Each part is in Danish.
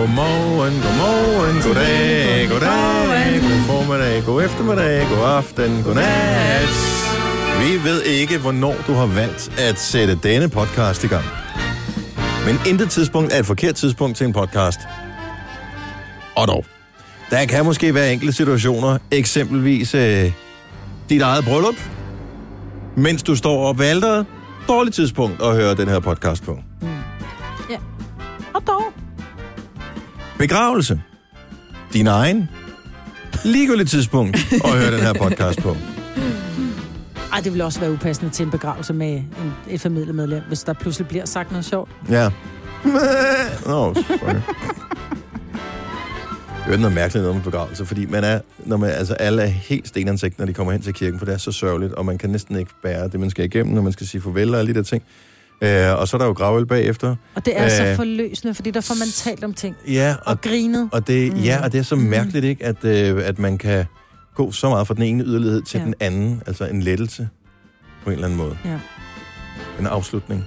Godmorgen, godmorgen, goddag, goddag, god formiddag, god eftermiddag, god aften, god nat. Vi ved ikke, hvornår du har valgt at sætte denne podcast i gang. Men intet tidspunkt er et forkert tidspunkt til en podcast. Og dog. Der kan måske være enkelte situationer, eksempelvis øh, dit eget bryllup, mens du står op ved alderet. Dårligt tidspunkt at høre den her podcast på. Og dog. Begravelse. Din egen. Ligegyldigt tidspunkt at høre den her podcast på. Ej, det vil også være upassende til en begravelse med en, et familiemedlem, hvis der pludselig bliver sagt noget sjovt. Ja. Nå, sorry. Det er noget mærkeligt noget med begravelse, fordi man er, når man, altså alle er helt stenansigt, når de kommer hen til kirken, for det er så sørgeligt, og man kan næsten ikke bære det, man skal igennem, når man skal sige farvel og alle de der ting. Øh, og så er der jo gravøl bagefter. Og det er øh, så forløsende, fordi der får man talt om ting. Ja, og, Og grinet. og det, Mm. ja, og det er så mærkeligt, ikke, at, øh, at man kan gå så meget fra den ene yderlighed til Ja. den anden, altså en lettelse på en eller anden måde. Ja. En afslutning.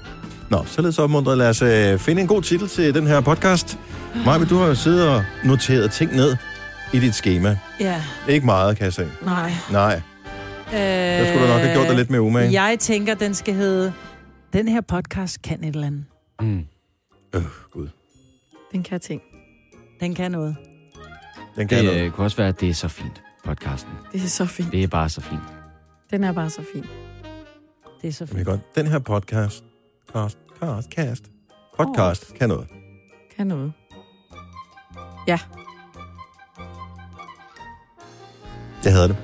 Nå, således opmuntret. Lad os øh, finde en god titel til den her podcast. Maja, du har jo siddet og noteret ting ned i dit schema. Ja, Ikke meget, kan jeg sige. nej. Nej, Øh, der skulle du nok have gjort dig lidt mere umage. Jeg tænker, den skal hedde, den her podcast kan et eller andet. Mm. Øh, gud. Den kan ting. Den kan noget. Den kan Det noget. øh, kunne også være, at det er så fint, podcasten. Det er så fint. Det er bare så fint. Den er bare så fin. Det er så Det er fint. godt. Den her podcast, cast, cast, cast, podcast, kan noget. Kan noget. Det hedder det.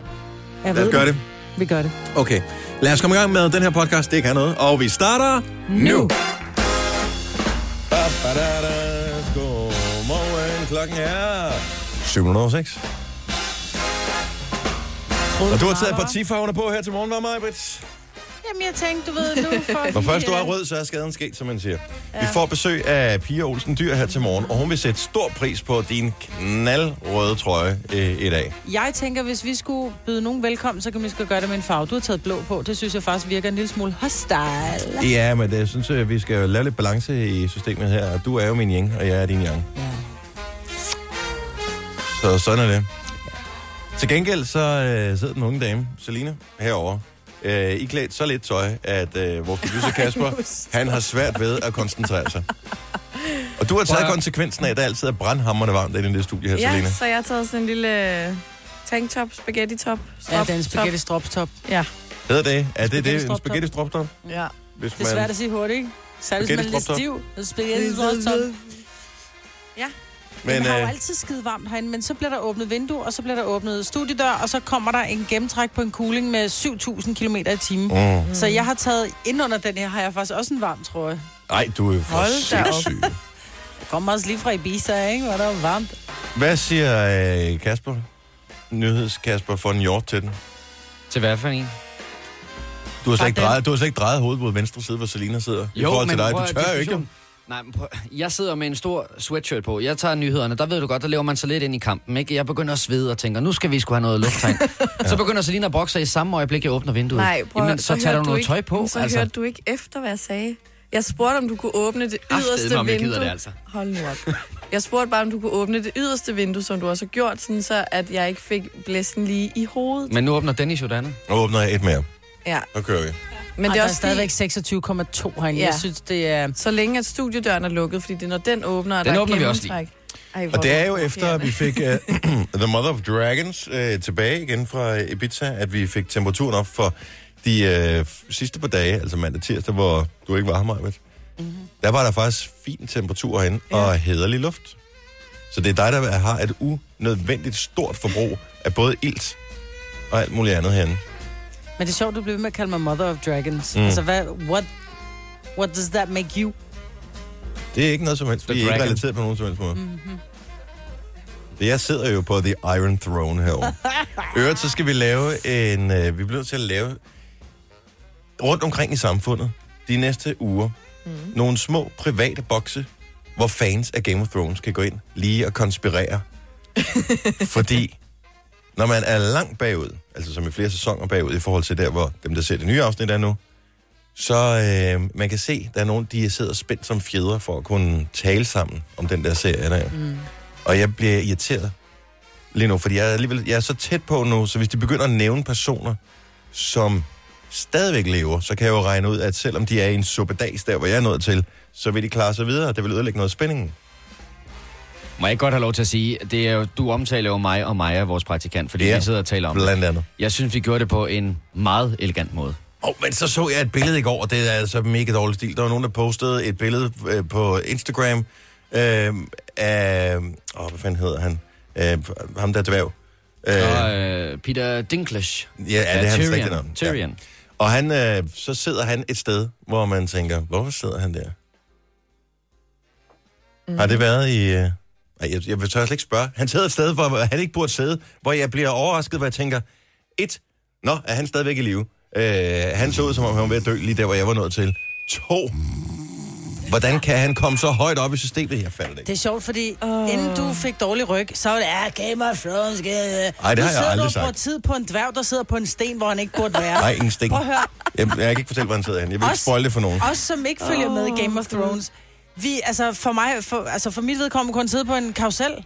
Jeg Lad os gøre det. Vi gør det. Okay. Lad os komme i gang med den her podcast. Det kan noget. Og vi starter nu. Godmorgen. Klokken er 706. Og du har taget partifarverne på her til morgen, var mig, Britt? Jamen, jeg tænkte, du ved, nu for... Når først du er rød, så er skaden sket, som man siger. Ja. Vi får besøg af Pia Olsen Dyr her til morgen, og hun vil sætte stor pris på din knaldrøde trøje øh, i dag. Jeg tænker, hvis vi skulle byde nogen velkommen, så kan vi skal gøre det med en farve. Du har taget blå på. Det synes jeg faktisk virker en lille smule hostile. Ja, men det, jeg synes, at vi skal lave lidt balance i systemet her. Du er jo min yang, og jeg er din yang. Ja. Så sådan er det. Til gengæld så øh, sidder den unge dame, Selina, herovre, øh, i klædt så lidt tøj, at øh, vores producer Kasper, han har svært ved at koncentrere sig. Og du har taget Prøv konsekvensen af, at der altid er brandhammerne varmt inde i det studie her, Ja, Selina. så jeg har taget sådan en lille øh, tanktop, spaghetti-top. Ja, strop- det er en spaghetti stropstop. Ja. Hedder det? Er det det? Spaghetti En spaghetti stroptop? ja. Hvis Det er svært at sige hurtigt, ikke? Særligt, hvis man er lidt Spaghetti stiv. Spaghetti stropstop. Ja. Men, Men den har jo øh, altid skide varmt herinde, men så bliver der åbnet vindue, og så bliver der åbnet studiedør, og så kommer der en gennemtræk på en cooling med 7.000 km i timen. Mm. Så jeg har taget, ind under den her, har jeg faktisk også en varm trøje. Ej, du er jo for Hold da op. sindssyg. Jeg kommer også lige fra Ibiza, ikke? Hvor der var varmt. Hvad siger øh, Kasper? Nyhedskasper for en hjort til den. Til hvad for en? Du har, slet ikke drejet, du har slet ikke drejet hovedet mod venstre side, hvor Selina sidder. I forhold til dig. Du tør jo ikke. Nej, men prøv, jeg sidder med en stor sweatshirt på. Jeg tager nyhederne. Der ved du godt, der lever man så lidt ind i kampen. Ikke? Jeg begynder at svede og tænker, nu skal vi sgu have noget lufttegn. Så begynder Selina at sig i samme øjeblik, jeg åbner vinduet. Nej, prøv, Jamen, så, tager hørte du noget ikke, tøj på. Så altså. hørte du ikke efter, hvad jeg sagde. Jeg spurgte, om du kunne åbne det yderste om jeg vindue. gider det, altså. Hold nu op. Jeg spurgte bare, om du kunne åbne det yderste vindue, som du også har gjort, sådan så at jeg ikke fik blæsten lige i hovedet. Men nu åbner Dennis jo det andet. Nu åbner jeg et mere. Ja, Så kører vi. Men Ej, det er der også stadigvæk fordi, 26,2 herinde. Ja. Jeg synes, det er... så længe at studiedøren er lukket, fordi det er, når den åbner, og Den der åbner vi er også lige. Ej, Og det er jo efter, at vi fik uh, The Mother of Dragons uh, tilbage igen fra Ibiza, at vi fik temperaturen op for de uh, sidste par dage, altså mandag tirsdag, hvor du ikke var her, Maja. Mm-hmm. Der var der faktisk fin temperatur herinde Ja. og hederlig luft. Så det er dig, der har et unødvendigt stort forbrug af både ilt og alt muligt andet herinde. Men det er sjovt, du bliver ved med at kalde mig Mother of Dragons. Mm. Altså, hvad... What, what does that make you? Det er ikke noget som helst. The Vi er ikke relateret på nogen som helst måde. Mm-hmm. Jeg sidder jo på The Iron Throne herovre. Øvrigt, så skal vi lave en... Øh, vi bliver nødt til at lave rundt omkring i samfundet de næste uger mm. nogle små private bokse, hvor fans af Game of Thrones kan gå ind lige og konspirere. Fordi når man er langt bagud, altså som i flere sæsoner bagud i forhold til der, hvor dem, der ser det nye afsnit er nu, Så øh, man kan se, der er nogen, de sidder spændt som fjeder for at kunne tale sammen om den der serie der. Mm. Og jeg bliver irriteret lige nu, fordi jeg er, alligevel, jeg er så tæt på nu, så hvis de begynder at nævne personer, som stadigvæk lever, så kan jeg jo regne ud, at selvom de er i en suppedags der, hvor jeg er nået til, så vil de klare sig videre, det vil ødelægge noget af spændingen. Må jeg ikke godt have lov til at sige, det er jo, du omtaler jo mig og Maja, vores praktikant, fordi Ja, ja, vi sidder og taler om. Blandt andet. Jeg synes, vi gjorde det på en meget elegant måde. Oh, men så så jeg et billede i går, og det er altså mega dårlig stil. Der var nogen, der postede et billede øh, på Instagram øh, af... Åh, hvad fanden hedder han? Øh, ham der dværg. Øh, Og øh, Peter Dinklage. ja, er det hans Tyrion. rigtige navn? Tyrion. Ja. Og han, øh, så sidder han et sted, hvor man tænker, hvorfor sidder han der? Mm. Har det været i... Øh... Jeg, jeg vil tør slet ikke spørge. Han sidder et sted, hvor han ikke burde sidde, hvor jeg bliver overrasket, hvor jeg tænker, et, nå, er han stadigvæk i live? Øh, han så ud, som om han var ved at dø lige der, hvor jeg var nået til. To, hvordan kan han komme så højt op i systemet? Jeg faldt Det ikke. er sjovt, fordi oh. inden du fik dårlig ryg, så var det, ja, Game of Thrones. Ej, Ej, det har jeg aldrig du sagt. bruger tid på en dværg, der sidder på en sten, hvor han ikke burde være. Nej, ingen sting. Prøv at høre. Jeg, jeg kan ikke fortælle, hvor han sidder hen. Jeg vil ikke Også- spoil det for nogen. Os, som ikke følger oh, med i Game of Thrones. Vi, altså for mig, for, altså for mit vedkommende, kun sidde på en karusel.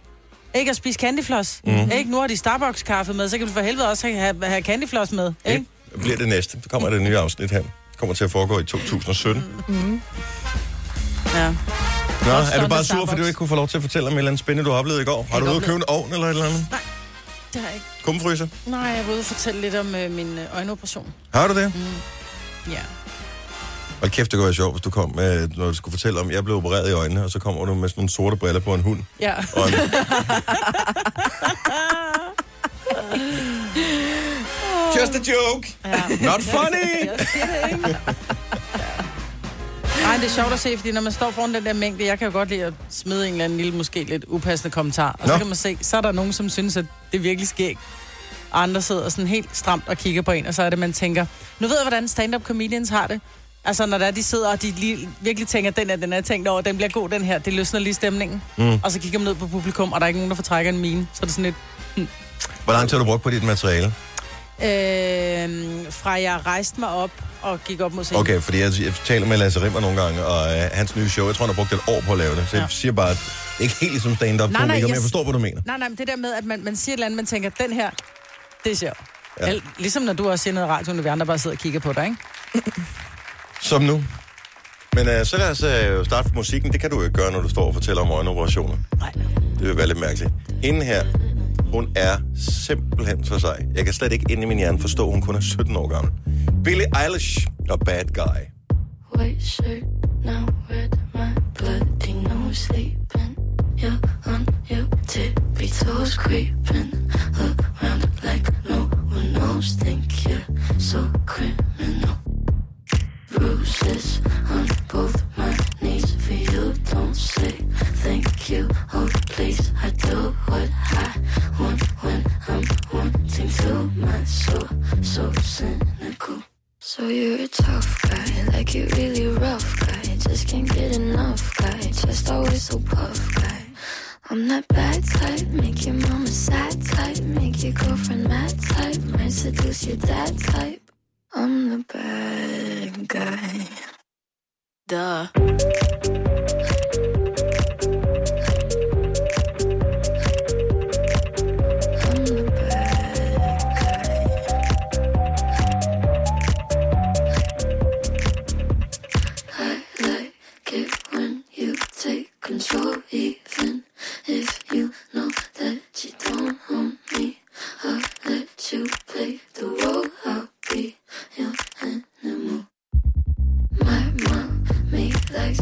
Ikke at spise candyfloss. Mhm. Mm. Ikke? Nu har de Starbucks-kaffe med, så kan du for helvede også have, have candyfloss med. Ikke? Det bliver det næste. Der kommer det nye afsnit her. Det kommer til at foregå i 2017. Ja. Nå, er du bare sur, fordi du ikke kunne få lov til at fortælle om et eller andet spændende, du har oplevet i går? Har du ikke ude at købe en ovn eller et eller andet? Det har jeg ikke. Kumfryser? Nej, jeg var ude og fortælle lidt om øh, min øh, øjenoperation. Har du det? Ja. Og kæft, det kunne være sjovt, hvis du kom med, når du skulle fortælle om, at jeg blev opereret i øjnene, og så kommer du med sådan nogle sorte briller på en hund. Ja. Og en... Just a joke! ja. Not funny! Nej, det er sjovt at se, fordi når man står foran den der mængde, jeg kan jo godt lide at smide en eller anden lille, måske lidt upassende kommentar. Og Nå. så kan man se, så er der nogen, som synes, at det er virkelig skægt. Og andre sidder sådan helt stramt og kigger på en, og så er det, man tænker, nu ved jeg, hvordan stand-up comedians har det. Altså, når der er, de sidder, og de lige, virkelig tænker, den er, den er tænkt over, den bliver god, den her, det løsner lige stemningen. Mm. Og så kigger man ned på publikum, og der er ikke nogen, der fortrækker en mine. Så er det sådan lidt, Hvor lang tid har du brugt på dit materiale? øh, fra jeg rejste mig op og gik op mod scenen. Okay, fordi jeg, jeg taler med Lasse Rimmer nogle gange, og øh, hans nye show, jeg tror, han har brugt et år på at lave det. Så jeg Ja. siger bare, at ikke helt ligesom stand-up Nej, nej, komiker, men jeg- jeg forstår, hvad du mener. Nej, nej, men det der med, at man, man siger et eller andet, man tænker, den her, det er sjovt. Ja. Ligesom når du også siger noget i radioen, og vi andre bare sidder og kigger på dig, ikke? Som nu. Men øh, så lad os øh, starte med musikken. Det kan du jo ikke gøre, når du står og fortæller om øjenoperationer. Nej. Det vil være lidt mærkeligt. Hende her, hun er simpelthen så sej. Jeg kan slet ikke inde i min hjerne forstå, at hun kun er 17 år gammel. Billie Eilish og Bad Guy. White shirt, now red, my bloody nose sleeping. You're on your tippy toes, creeping around like no one knows. Think you're so criminal. Bruises on both my knees for you. Don't say thank you. Oh, please, I do what I want when I'm wanting to. My soul, so cynical. So you're a tough guy, like you really rough guy. Just can't get enough guy, just always so puff guy. I'm that bad type, make your mama sad type, make your girlfriend mad type, might seduce your dad type. I'm the bad guy. Duh.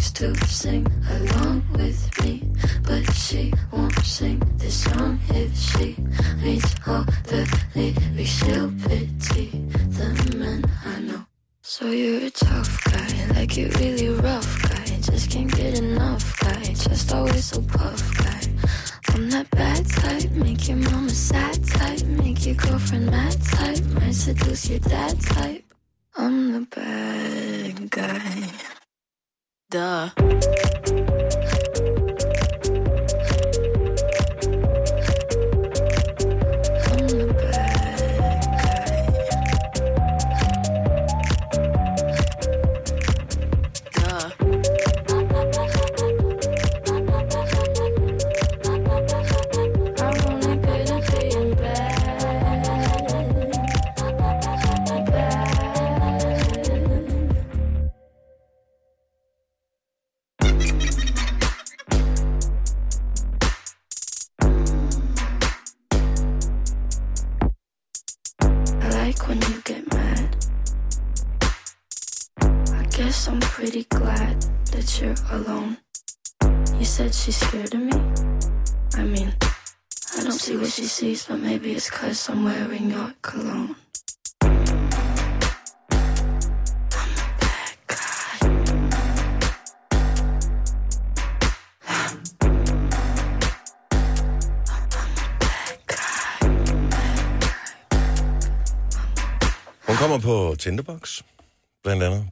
Likes to sing along with me, but she won't sing this song if she reads all the lyrics. She'll pity the men I know. So you're a tough guy, like you're really rough guy. Just can't get enough guy, just always so puff guy. I'm that bad type, make your mama sad type, make your girlfriend mad type, might seduce your dad type.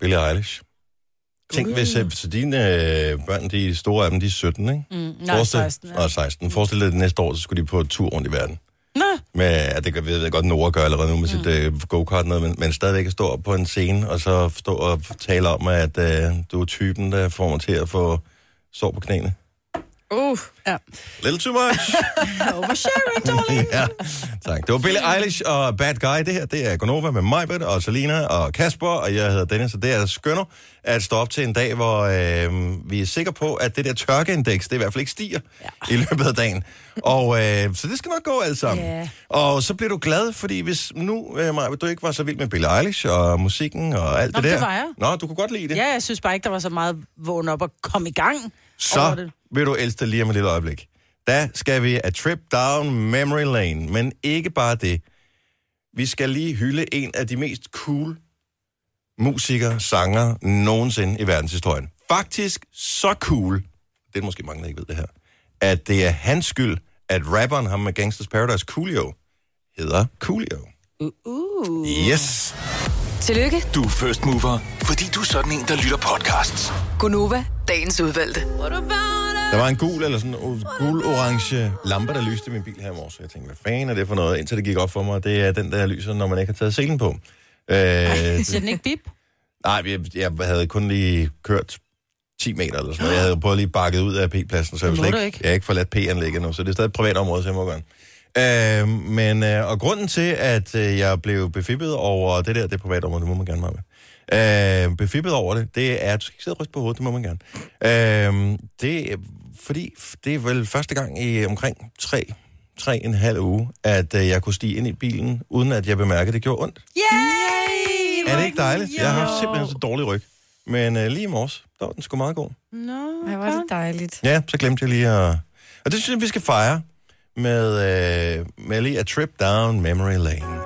Billie Eilish. Tænk, hvis øh, så dine øh, børn, de store af dem, de er 17, ikke? Mm, nej, 16. Ja. Og 16. Forestil dig, at næste år, så skulle de på tur rundt i verden. Nå, Med, at det kan- ved jeg godt, Nora gør allerede nu med sit øh, go-kart, noget, men, men stadigvæk at stå op på en scene, og så stå og tale om, at øh, du er typen, der får mig til at få sår på knæene. Uh, ja. Little too much. Oversharing, darling. ja, tak. Det var Billie Eilish og Bad Guy. Det her, det er Gonova med mig, og Selina og Kasper, og jeg hedder Dennis, og det er skønner at stå op til en dag, hvor øh, vi er sikre på, at det der tørkeindeks, det i hvert fald ikke stiger ja. i løbet af dagen. Og øh, så det skal nok gå alt sammen. Ja. Og så bliver du glad, fordi hvis nu, øh, Maja, du ikke var så vild med Billie Eilish og musikken og alt Nå, det der. det var jeg. Nå, du kunne godt lide det. Ja, jeg synes bare ikke, der var så meget vågen op og komme i gang Så vil du elske lige om et lille øjeblik. Da skal vi a trip down memory lane, men ikke bare det. Vi skal lige hylde en af de mest cool musikere, sanger nogensinde i verdenshistorien. Faktisk så cool, det er måske mange, der ikke ved det her, at det er hans skyld, at rapperen, ham med Gangsters Paradise, Coolio, hedder Coolio. Uh, uh. Yes! Tillykke, Du er first mover, fordi du er sådan en, der lytter podcasts. Gunova, dagens udvalgte. Der var en gul eller sådan en gul-orange lampe, der lyste i min bil her i morges. Jeg tænkte, hvad fanden er det for noget? Indtil det gik op for mig, det er den, der lyser, når man ikke har taget selen på. Øh, Siger den ikke bip? nej, jeg, jeg havde kun lige kørt 10 meter eller sådan noget. Jeg havde prøvet lige bakket ud af P-pladsen, så jeg, slet ikke, ikke. jeg har ikke forladt P-anlægget nu, så det er stadig et privat område, så jeg må gøre Øh, men, øh, og grunden til, at øh, jeg blev befippet over det der, det er privat område, det må man gerne meget med. Øh, befippet over det, det er, du skal ikke sidde og ryste på hovedet, det må man gerne. Øh, det er, fordi det er vel første gang i omkring tre, tre en halv uge, at øh, jeg kunne stige ind i bilen, uden at jeg bemærkede, at det gjorde ondt. Yay! Er det ikke dejligt? Jeg har haft simpelthen så dårlig ryg. Men øh, lige i morges, der var den sgu meget god. Nå, Ej, hvor er det dejligt. Ja, så glemte jeg lige at... Og det synes jeg, vi skal fejre med, øh, med lige a trip down memory lane.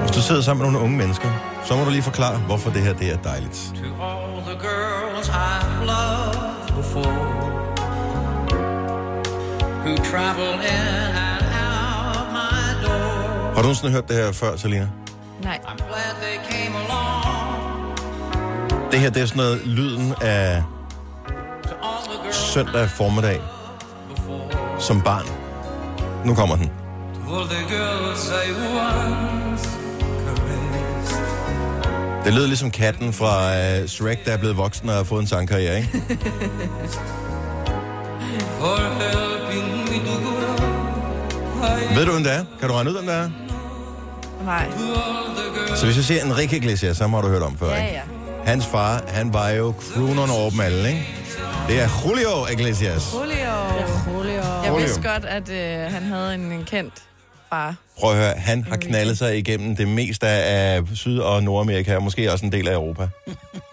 Hvis du sidder sammen med nogle unge mennesker, så må du lige forklare, hvorfor det her det er dejligt. To all the girls I've loved before Who travel in and out my door Har du nogensinde hørt det her før, Selina? Nej. I'm glad they came along Det her, det er sådan noget lyden af søndag formiddag som barn. Nu kommer den. Det lyder ligesom katten fra uh, Shrek, der er blevet voksen og har fået en sangkarriere, ikke? Ved du, hvem det er? Kan du regne ud, hvem det er? Nej. Så hvis jeg siger Enrique Iglesias, så har du hørt om før, Ja, ikke? ja. Hans far, han var jo crooneren over dem alle, ikke? Det er Julio Iglesias. Julio. Julio. Jeg vidste godt, at øh, han havde en, en kendt far. Prøv at høre, han har knaldet sig igennem det meste af Syd- og Nordamerika, og måske også en del af Europa.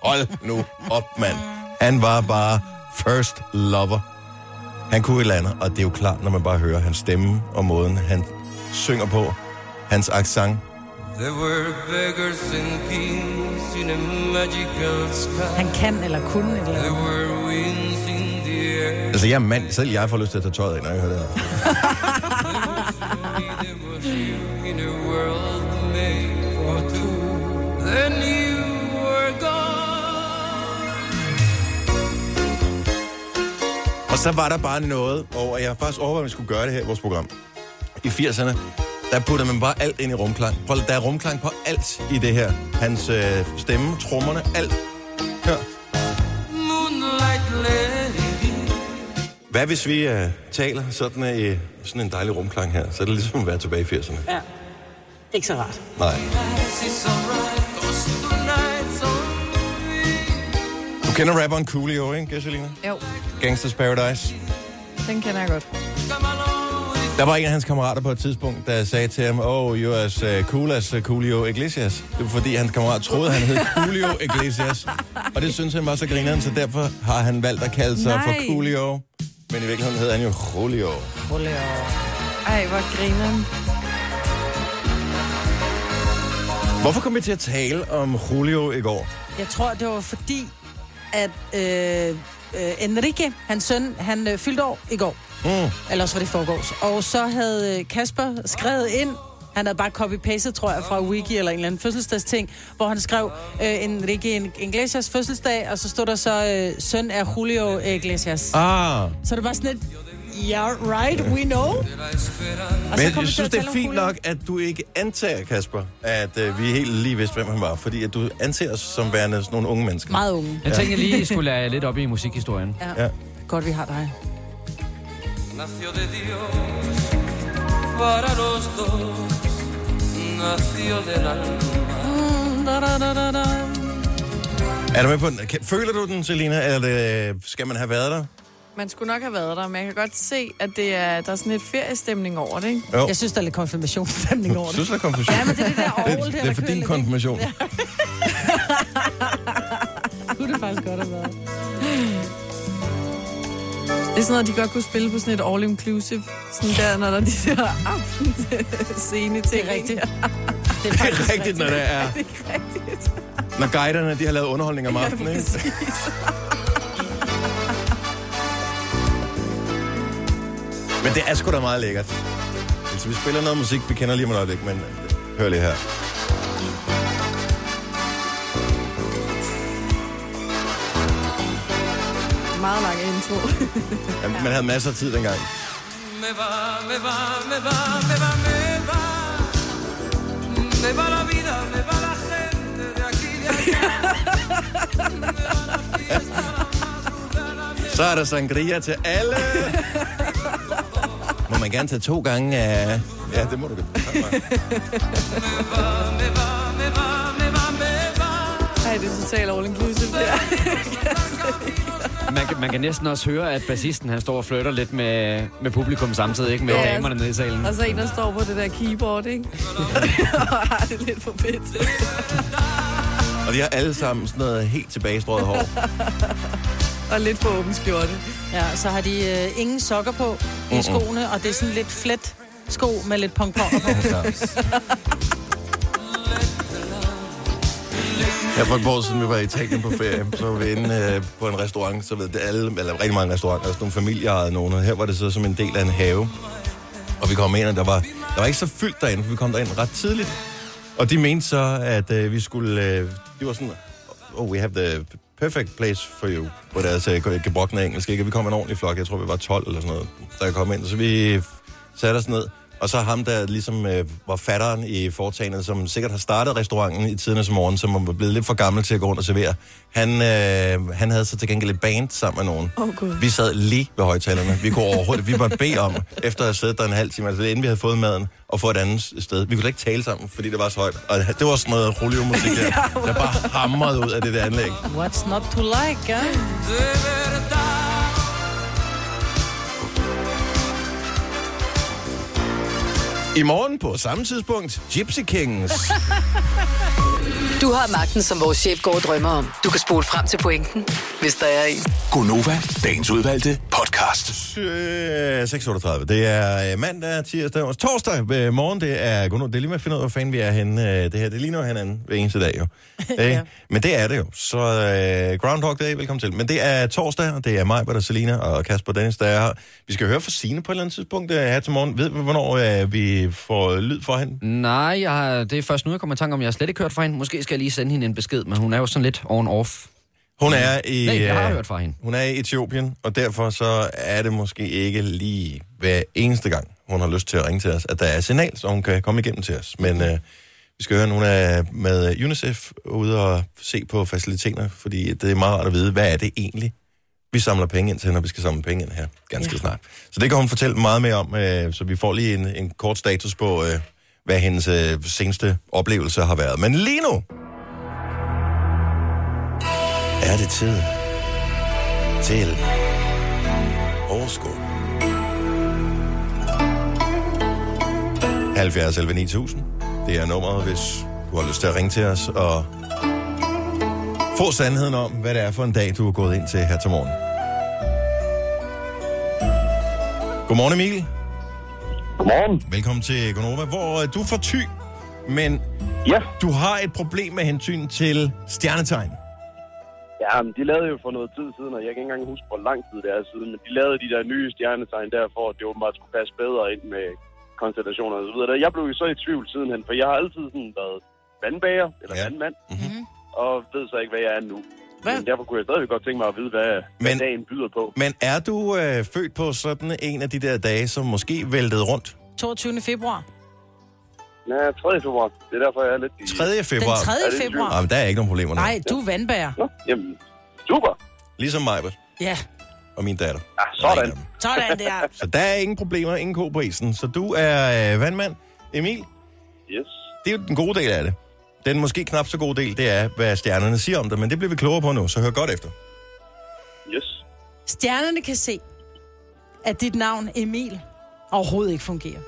Hold nu op, mand. Han var bare first lover. Han kunne et eller andet, og det er jo klart, når man bare hører hans stemme og måden, han synger på, hans accent. There were beggars and kings in a magical sky Han kan eller kunne et eller There andet. Altså, jeg er mand, selv jeg får lyst til at tage tøjet af, når jeg hører det her. Og så var der bare noget over, jeg har faktisk overvejet, at vi skulle gøre det her i vores program. I 80'erne, der puttede man bare alt ind i rumklang. Prøv, der er rumklang på alt i det her. Hans øh, stemme, trommerne, alt. Hør. Hvad hvis vi øh, taler sådan, øh, sådan en dejlig rumklang her? Så er det ligesom at være tilbage i 80'erne. Ja. Ikke så rart. Nej. Du kender rapperen Coolio, ikke, Gasolina? Jo, Gangsters Paradise. den kender jeg godt. Der var en af hans kammerater på et tidspunkt, der sagde til ham, oh, you're as uh, cool as uh, Coolio Iglesias. Det var fordi, hans kammerat troede, han hed Coolio Iglesias. Og det synes han var så grineren, så derfor har han valgt at kalde sig Nej. for Coolio. Men i virkeligheden hedder han jo Julio. Ej, hvor grineren. Hvorfor kom vi til at tale om Julio i går? Jeg tror, det var fordi, at øh, øh, Enrique, hans søn, han øh, fyldte år i går. Mm. Eller også var det forgårs. Og så havde øh, Kasper skrevet ind, han havde bare copy-pastet, tror jeg, fra Wiki eller en eller anden fødselsdagsting, hvor han skrev øh, Enrique Iglesias fødselsdag, og så stod der så, øh, søn af Julio Iglesias. Ah, Så det var sådan et, yeah, right, we know. Og men jeg, jeg synes, det er fint Julio. nok, at du ikke antager, Kasper, at øh, vi helt lige vidste, hvem han var. Fordi at du anser os som værende sådan nogle unge mennesker. Meget unge. Jeg tænkte lige, I skulle lære jer lidt op i musikhistorien. Ja. Godt, vi har dig. nació de Dios para los dos, nació del alma. Er du med på den? Føler du den, Selina, eller det, skal man have været der? Man skulle nok have været der, men jeg kan godt se, at det er, der er sådan lidt feriestemning over det, ikke? Jo. Jeg synes, der er lidt konfirmationsstemning over det. Synes der er konfusion? Ja, men det er det der det, Aarhus, det, der, det er for din konfirmation. ikke? Kunne det faktisk godt have været. Det er sådan noget, de godt kunne spille på sådan et all-inclusive. Sådan der, når der er de der aftenscene ting. Det er rigtigt. Det er, Det er rigtigt, når det er. Det er rigtigt. Når guiderne, de har lavet underholdning om aftenen, ikke? præcis. Men det er sgu da meget lækkert. Altså, vi spiller noget musik, vi kender lige om et øjeblik, men hør lige her. Meget lang intro. Ja, man havde masser af tid dengang. Me va, me va, me va, me va, me va. Me va la vida, me va la gente de aquí de allá. Så er der sangria til alle. Må man gerne tage to gange af... Ja, det må du godt. Me va, me va, me va, me va, me va. Ej, det er totalt all-inclusive der. Man kan, man kan næsten også høre, at bassisten han står og flytter lidt med, med publikum samtidig, ikke? Med Ja. damerne nede i salen. Og så en, der står på det der keyboard, ikke? og har det lidt for fedt. Og de har alle sammen sådan noget helt tilbagestrøget hår. og lidt for åben skjorte. Ja, så har de øh, ingen sokker på i skoene, og det er sådan lidt flet sko med lidt pongponger på. Her for et år siden, vi var i Italien på ferie, så var vi inde øh, på en restaurant, så ved det alle, eller rigtig mange restauranter, altså nogle familieejede nogen, og her var det så som en del af en have. Og vi kom ind, og der var, der var ikke så fyldt derinde, for vi kom derind ret tidligt. Og de mente så, at øh, vi skulle, øh, de var sådan, oh, we have the perfect place for you, på deres øh, gebrokne engelsk, ikke? Og vi kom en ordentlig flok, jeg tror, vi var 12 eller sådan noget, der kom ind, så vi satte os ned, og så ham, der ligesom øh, var fatteren i foretagendet, som sikkert har startet restauranten i tidernes morgen, som var blevet lidt for gammel til at gå rundt og servere. Han, øh, han havde så til gengæld et band sammen med nogen. Gud. Vi sad lige ved højtalerne. Vi kunne overhovedet, vi måtte bede om, efter at have siddet der en halv time, altså inden vi havde fået maden, og få et andet sted. Vi kunne da ikke tale sammen, fordi det var så højt. Og det var sådan noget Julio-musik der, der bare hamrede ud af det der anlæg. What's not to like, ja? I morgen på samme tidspunkt, Gypsy Kings. Du har magten, som vores chef går og drømmer om. Du kan spole frem til pointen, hvis der er en. Gonova, dagens udvalgte podcast. Øh, 6.38. Det er øh, mandag, tirsdag og torsdag øh, morgen. Det er, godnår, det er lige med at finde ud af, hvor fanden vi er henne. Øh, Det her, det ligner jo hinanden hver eneste dag jo. ja. Men det er det jo. Så øh, Groundhog Day, velkommen til. Men det er torsdag, og det er mig, Britta, Selina og Kasper Dennis, der er her. Vi skal høre fra Signe på et eller andet tidspunkt øh, her til morgen. Ved vi, hvornår øh, vi får lyd for hende? Nej, jeg har, det er først nu, jeg kommer i tanke om, jeg har slet ikke hørt fra hende. Måske skal jeg lige sende hende en besked, men hun er jo sådan lidt on-off. Hun er i... Nej, jeg har øh, hørt fra hende. Hun er i Etiopien, og derfor så er det måske ikke lige hver eneste gang, hun har lyst til at ringe til os, at der er signal, så hun kan komme igennem til os. Men øh, vi skal høre, at hun er med UNICEF ude og se på faciliteter, fordi det er meget rart at vide, hvad er det egentlig, vi samler penge ind til, når vi skal samle penge ind her ganske ja. snart. Så det kan hun fortælle meget mere om, øh, så vi får lige en, en kort status på, øh, hvad hendes øh, seneste oplevelse har været. Men lige nu er det tid til overskud. 70 11 9000. Det er nummeret, hvis du har lyst til at ringe til os og få sandheden om, hvad det er for en dag, du er gået ind til her til morgen. Godmorgen Emil. Godmorgen. Velkommen til Gonova, hvor øh, du er fra Thy, men Ja. du har et problem med hensyn til stjernetegn. Ja, men de lavede jo for noget tid siden, og jeg kan ikke engang huske, hvor lang tid det er siden, men de lavede de der nye stjernetegn der, for at det åbenbart skulle passe bedre ind med konstellationer og så videre. Jeg blev jo så i tvivl sidenhen, for jeg har altid sådan været vandbager, eller Ja. vandmand, Mhm. og ved så ikke, hvad jeg er nu. Hvad? Men derfor kunne jeg stadig godt tænke mig at vide, hvad, Men- hvad dagen byder på. Men er du øh, født på sådan en af de der dage, som måske væltede rundt? 22. februar. Ja, 3. februar. Det er derfor, jeg er lidt... i- 3. Den februar? 3. Det i februar. Jamen, der er ikke nogen problemer nu. Nej, du er vandbærer. Nå, jamen, super. Ligesom mig Ja, og min datter. Ja, sådan. sådan der. Så der er ingen problemer, ingen ko på isen. Så du er øh, vandmand. Emil, Yes. det er jo den gode del af det. Den måske knap så gode del, det er, hvad stjernerne siger om det, men det bliver vi klogere på nu, så hør godt efter. Yes. Stjernerne kan se, at dit navn Emil overhovedet ikke fungerer.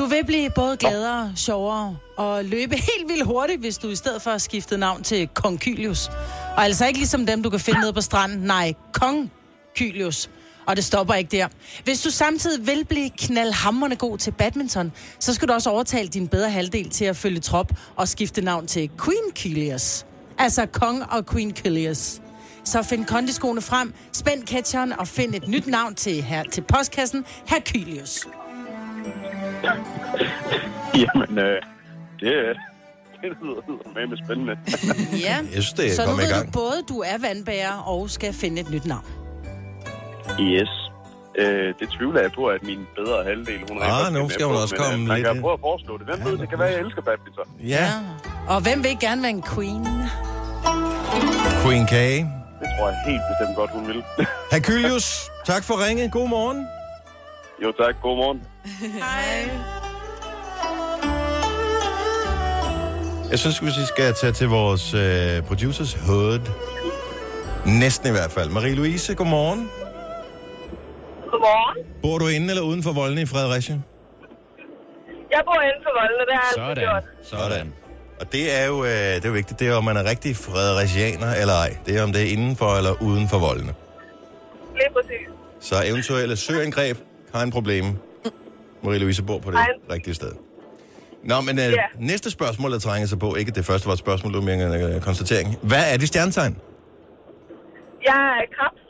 Du vil blive både gladere, sjovere og løbe helt vildt hurtigt, hvis du i stedet for har skiftet navn til Kong Kylius. Og altså ikke ligesom dem, du kan finde nede på stranden. Nej, Kong Kylius. Og det stopper ikke der. Hvis du samtidig vil blive knaldhammerne god til badminton, så skal du også overtale din bedre halvdel til at følge trop og skifte navn til Queen Kylius. Altså Kong og Queen Kylius. Så find kondiskoene frem, spænd catcheren og find et nyt navn til, her, til postkassen, Herr Kylius. Jamen, øh, det, det lyder, med spændende. Ja, Jeg synes, det er så nu kommet i ved gang. du både, du er vandbærer og skal finde et nyt navn. Yes. Øh, det tvivler jeg på, at min bedre halvdel, hun Ah, nu er med skal hun på, også øh, komme man lidt kan ind. prøve at foreslå det. Hvem ved, det kan være, jeg elsker badminton. Ja, Og hvem vil ikke gerne være en queen? Queen K. Det tror jeg helt bestemt godt, hun vil. Herculius, tak for ringe. God morgen. jo tak, god morgen. Hej. Jeg synes, vi skal tage til vores øh, producers hood. Næsten i hvert fald. Marie-Louise, godmorgen. Godmorgen. Bor du inde eller uden for voldene i Fredericia? Jeg bor inden for voldene, det har jeg altid gjort. Sådan. Og det er jo øh, det er jo vigtigt, det er om man er rigtig fredericianer eller ej. Det er om det er indenfor eller uden for voldene. Lige præcis. Så eventuelle søangreb har en problem. Marie-Louise bor på det Nej. rigtige sted. Nå, men øh, Ja. næste spørgsmål, der trænger sig på, ikke det første var et spørgsmål, det var mere en øh, konstatering. Hvad er det stjernetegn? Jeg er krebs.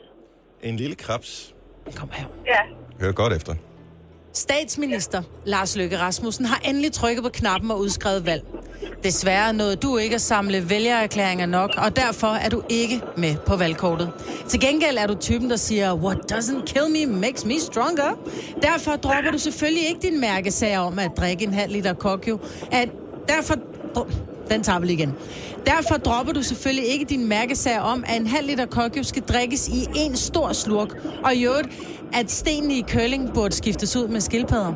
En lille krebs. Kom her. Ja. Hør godt efter. Statsminister Lars Løkke Rasmussen har endelig trykket på knappen og udskrevet valg. Desværre nåede du ikke at samle vælgererklæringer nok, og derfor er du ikke med på valgkortet. Til gengæld er du typen, der siger, What doesn't kill me makes me stronger. Derfor dropper du selvfølgelig ikke din mærkesag om at drikke en halv liter kokjo. At derfor... Den tager vi lige igen. Derfor dropper du selvfølgelig ikke din mærkesag om, at en halv liter kokjo skal drikkes i en stor slurk, og i øvrigt, at stenene i curling burde skiftes ud med skildpadder.